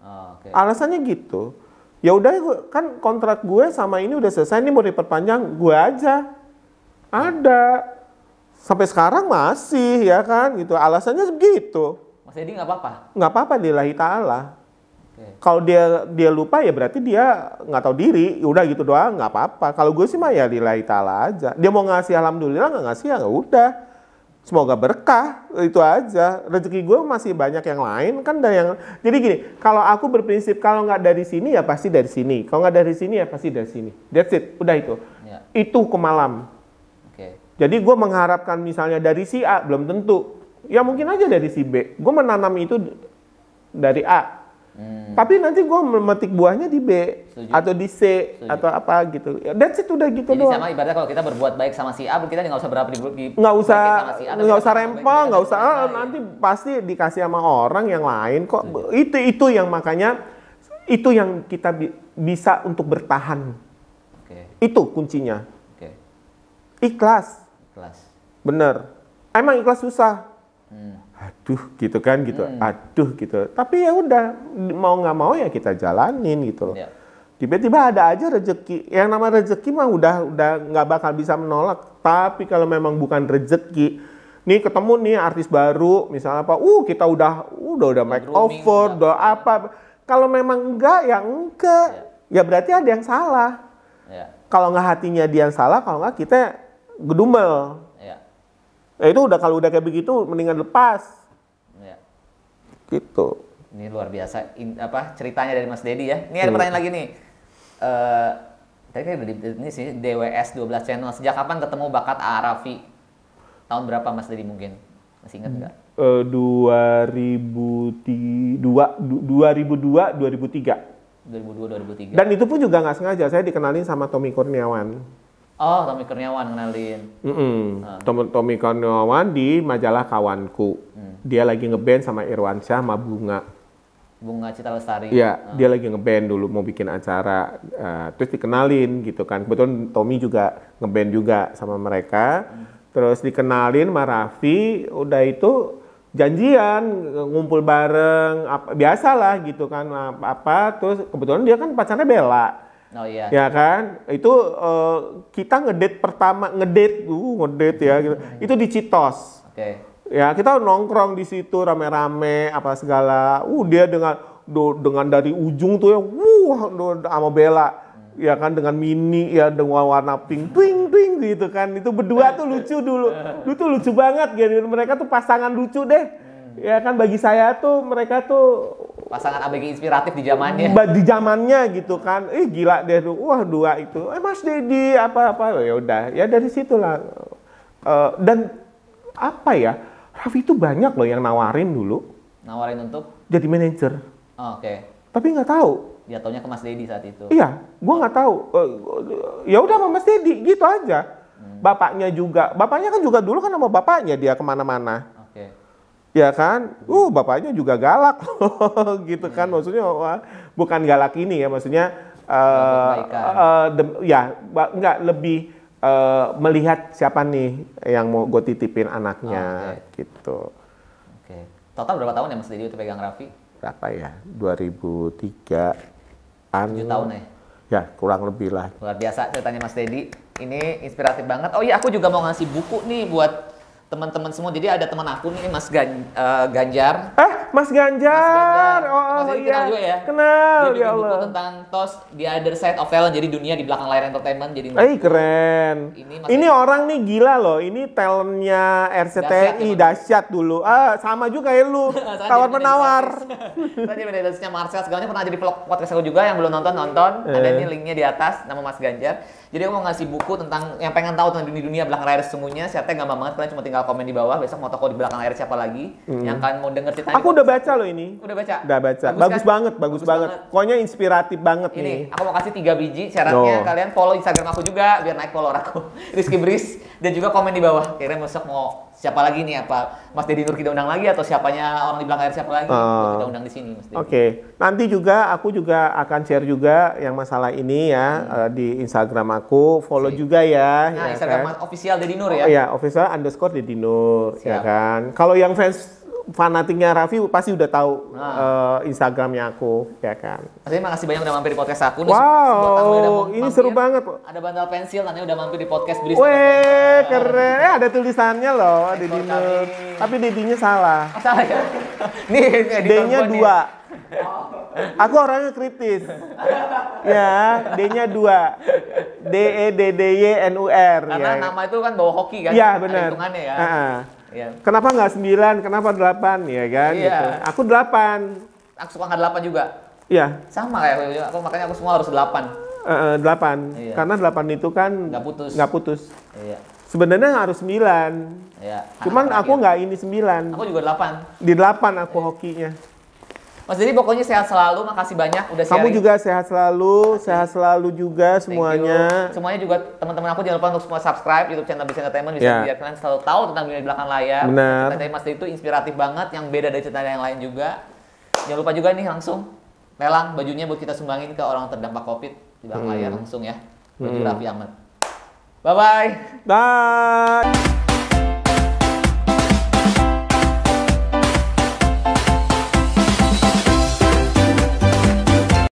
Speaker 2: oh, oke
Speaker 1: Alasannya gitu. Ya udah kan kontrak gue sama ini udah selesai ini mau diperpanjang gue aja. Ada. Sampai sekarang masih ya kan gitu. Alasannya begitu.
Speaker 2: Mas Dedi nggak apa-apa
Speaker 1: nggak apa-apa lillahi ta'ala.
Speaker 2: Oke.
Speaker 1: Kalau dia dia lupa ya berarti dia nggak tahu diri, udah gitu doang nggak apa-apa. Kalau gue sih mah ya lillahi ta'ala aja. Dia mau ngasih alhamdulillah nggak ngasih ya nggak udah. Semoga berkah itu aja. Rezeki gue masih banyak yang lain kan dari yang. Jadi gini, kalau aku berprinsip kalau nggak dari sini ya pasti dari sini. Kalau nggak dari sini ya pasti dari sini. That's it, udah itu.
Speaker 2: ya
Speaker 1: Itu ke malam.
Speaker 2: oke
Speaker 1: Jadi gue mengharapkan misalnya dari si A belum tentu. Ya mungkin aja dari si B. Gue menanam itu dari A.
Speaker 2: Hmm,
Speaker 1: Tapi nanti gue memetik buahnya di B
Speaker 2: Setuju.
Speaker 1: atau di C
Speaker 2: Setuju.
Speaker 1: atau apa gitu. Ya, that's it udah gitu
Speaker 2: jadi
Speaker 1: doang.
Speaker 2: sama ibaratnya kalau kita berbuat baik sama si A kita nggak usah berapa di,
Speaker 1: Nggak usah
Speaker 2: baikin sama si
Speaker 1: nggak usah
Speaker 2: juga
Speaker 1: nggak usah ah, nanti pasti dikasih sama orang yang lain kok. Itu itu yang makanya itu yang kita bi- bisa untuk bertahan.
Speaker 2: oke
Speaker 1: Itu kuncinya.
Speaker 2: oke
Speaker 1: Ikhlas.
Speaker 2: kelas
Speaker 1: Bener. Emang ikhlas susah.
Speaker 2: Hmm.
Speaker 1: Aduh, gitu kan gitu. Aduh, gitu. Tapi ya udah mau nggak mau ya kita jalanin gitu loh.
Speaker 2: Ya.
Speaker 1: Tiba-tiba ada aja rezeki. Yang nama rezeki mah udah udah nggak bakal bisa menolak. Tapi kalau memang bukan rezeki, nih ketemu nih artis baru, misalnya apa? Uh, kita udah udah udah make
Speaker 2: grooming,
Speaker 1: over,
Speaker 2: udah
Speaker 1: apa? Kalau memang enggak ya enggak. Ya berarti ada yang salah.
Speaker 2: ya
Speaker 1: Kalau nggak hatinya dia yang salah, kalau nggak kita gedumel.
Speaker 2: Ya
Speaker 1: Ya itu udah kalau udah kayak begitu mendingan lepas
Speaker 2: ya
Speaker 1: gitu.
Speaker 2: Ini luar biasa in- apa ceritanya dari Mas Dedi ya. Ini ada pertanyaan lagi nih. eh tadi kan udah di ini sih DWS 12 channel. Sejak kapan ketemu bakat Arafi? Tahun berapa Mas Dedi mungkin? Masih ingat nggak?
Speaker 1: Eh, 2002, 2002, 2003.
Speaker 2: 2002 2003.
Speaker 1: Dan itu pun juga nggak sengaja, saya dikenalin sama Tommy Kurniawan.
Speaker 2: Oh, Tommy Kurniawan kenalin.
Speaker 1: Mm-mm. Tom- Tommy Kurniawan di majalah Kawanku. Dia lagi ngeband sama Irwansyah sama Bunga.
Speaker 2: Bunga Citra Lestari.
Speaker 1: Iya, dia lagi ngeband dulu mau bikin acara, eh, terus dikenalin gitu kan. Kebetulan Tommy juga ngeband juga sama mereka. Terus dikenalin sama Raffi, udah itu janjian ngumpul bareng, apa biasalah gitu kan apa, apa. Terus kebetulan dia kan pacarnya Bella.
Speaker 2: Oh iya.
Speaker 1: Ya kan, itu eh, kita ngedate pertama ngedate, uh, ngedate ya gitu. Itu di Citos.
Speaker 2: Oke.
Speaker 1: Ya kita nongkrong di situ rame-rame apa segala. Uh dia dengan do- dengan dari ujung tuh ya, wuh do- sama Bella. Ya kan dengan mini ya dengan warna pink, twing twing gitu kan. Itu berdua tuh lucu dulu. Dulu tuh lucu banget gitu. Mereka tuh pasangan lucu deh. Ya kan bagi saya tuh mereka tuh
Speaker 2: Pasangan ABG inspiratif di zamannya.
Speaker 1: Di zamannya gitu kan, eh gila deh, tuh. wah dua itu, eh Mas Dedi apa apa, ya udah, ya dari situlah. Eh, dan apa ya, Raffi itu banyak loh yang nawarin dulu
Speaker 2: Nawarin untuk
Speaker 1: jadi manajer,
Speaker 2: oh, oke.
Speaker 1: tapi nggak tahu.
Speaker 2: Dia taunya ke Mas Dedi saat itu.
Speaker 1: Iya, gua nggak tahu. Eh, ya udah sama Mas Dedi, gitu aja. Bapaknya juga, bapaknya kan juga dulu kan sama bapaknya dia ke
Speaker 2: mana-mana.
Speaker 1: Ya kan, uh bapaknya juga galak gitu kan, maksudnya wah, bukan galak ini ya, maksudnya
Speaker 2: kebaikan.
Speaker 1: eh, dem- ya nggak lebih eh, melihat siapa nih yang mau gue titipin anaknya gitu.
Speaker 2: Oke. Total berapa tahun ya Mas Dedi itu pegang Raffi?
Speaker 1: Berapa ya? 2003 an.
Speaker 2: 7 tahun ya.
Speaker 1: Ya kurang lebih lah.
Speaker 2: Luar biasa ceritanya Mas Dedi. Ini inspiratif banget. Oh iya, aku juga mau ngasih buku nih buat teman-teman semua. Jadi ada teman aku nih Mas Gan- eh, Ganjar.
Speaker 1: Eh Mas Ganjar,
Speaker 2: Mas Ganjar.
Speaker 1: oh,
Speaker 2: Mas
Speaker 1: oh, iya.
Speaker 2: kenal juga ya?
Speaker 1: Kenal
Speaker 2: Dia
Speaker 1: ya
Speaker 2: bikin buku
Speaker 1: Allah.
Speaker 2: tentang TOS The Other Side of Talent. Jadi dunia di belakang layar entertainment. Jadi
Speaker 1: Eh keren.
Speaker 2: Ini
Speaker 1: Ini, orang nih gila loh. Ini talentnya RCTI
Speaker 2: Dahsyat ya,
Speaker 1: dahsyat dulu. Ah sama juga ya lu. Tawar menawar.
Speaker 2: Tadi medalisnya Marcel segalanya pernah jadi vlog podcast aku juga yang belum nonton nonton. Ada
Speaker 1: Eh.
Speaker 2: ini linknya di atas nama Mas Ganjar. Jadi aku mau ngasih buku tentang yang pengen tahu tentang dunia dunia belakang layar sesungguhnya. Syaratnya gampang banget kalian cuma tinggal komen di bawah. Besok mau toko di belakang layar siapa lagi yang kalian mau denger cerita.
Speaker 1: Hmm. Aku udah baca loh ini.
Speaker 2: udah baca.
Speaker 1: Udah baca. Bagus,
Speaker 2: kan?
Speaker 1: banget, bagus, banget. Pokoknya inspiratif banget
Speaker 2: Ini
Speaker 1: nih.
Speaker 2: aku mau kasih tiga biji. Syaratnya
Speaker 1: Oh.
Speaker 2: kalian follow Instagram aku juga biar naik follower aku. Rizky Bris dan juga komen di bawah. Kira besok mau siapa lagi nih apa Mas Dedi Nur kita undang lagi atau siapanya orang di belakang siapa lagi? Buat kita undang di sini Mas Dedi.
Speaker 1: Oke, nanti juga aku juga akan share juga yang masalah ini ya eh, di Instagram aku, follow juga ya.
Speaker 2: Hmm. Nah,
Speaker 1: ya
Speaker 2: Instagram
Speaker 1: kan?
Speaker 2: Official Dedi Nur ya.
Speaker 1: Oh, ya, official underscore Deddy Nur, ya
Speaker 2: Siap.
Speaker 1: kan. Kalau yang fans fanatiknya Raffi pasti udah tahu
Speaker 2: Nah.
Speaker 1: eh, Instagramnya aku, ya kan.
Speaker 2: Mas Dedi makasih banyak udah mampir di podcast aku.
Speaker 1: Wow,
Speaker 2: udah
Speaker 1: ini seru banget.
Speaker 2: Ada bantal pensil, nanti udah mampir di podcast Bris.
Speaker 1: Weh, keren. Eh, ada tulisannya loh,
Speaker 2: kami.
Speaker 1: Nur. Tapi Dedinya salah.
Speaker 2: Oh, salah ya? Nih,
Speaker 1: D-nya dua. Aku orangnya kritis. Ya, D-nya dua. D E D D Y N U R.
Speaker 2: Karena
Speaker 1: ya.
Speaker 2: nama itu kan bawa hoki kan?
Speaker 1: Iya
Speaker 2: Ada
Speaker 1: benar.
Speaker 2: hitungannya ya.
Speaker 1: Ah-ah.
Speaker 2: Iya.
Speaker 1: Kenapa nggak sembilan? Kenapa delapan? Ya kan?
Speaker 2: Iya.
Speaker 1: Gitu. Aku delapan.
Speaker 2: Aku suka angka 8 juga.
Speaker 1: Iya,
Speaker 2: Sama kayak aku, aku makanya aku semua harus 8.
Speaker 1: eh, delapan.
Speaker 2: Iya.
Speaker 1: Karena delapan itu kan
Speaker 2: Nggak putus.
Speaker 1: nggak putus.
Speaker 2: Iya.
Speaker 1: Sebenarnya harus sembilan.
Speaker 2: Iya.
Speaker 1: Cuman aku nggak ini sembilan.
Speaker 2: Aku juga 8.
Speaker 1: Di delapan aku hokinya.
Speaker 2: Mas Dedi pokoknya sehat selalu, makasih banyak udah sharing.
Speaker 1: Kamu juga sehat selalu, sehat selalu juga semuanya.
Speaker 2: Semuanya juga teman-teman aku jangan lupa untuk semua subscribe YouTube channel Bisa Entertainment bisa
Speaker 1: Ya.
Speaker 2: biar kalian selalu tahu tentang dunia di belakang layar.
Speaker 1: Benar.
Speaker 2: Cerita dari Mas itu inspiratif banget, yang beda dari cerita yang lain juga. Jangan lupa juga nih langsung lelang bajunya buat kita sumbangin ke orang terdampak Covid di belakang layar langsung ya. Baju Raffi Ahmad. Bye bye.
Speaker 1: Bye.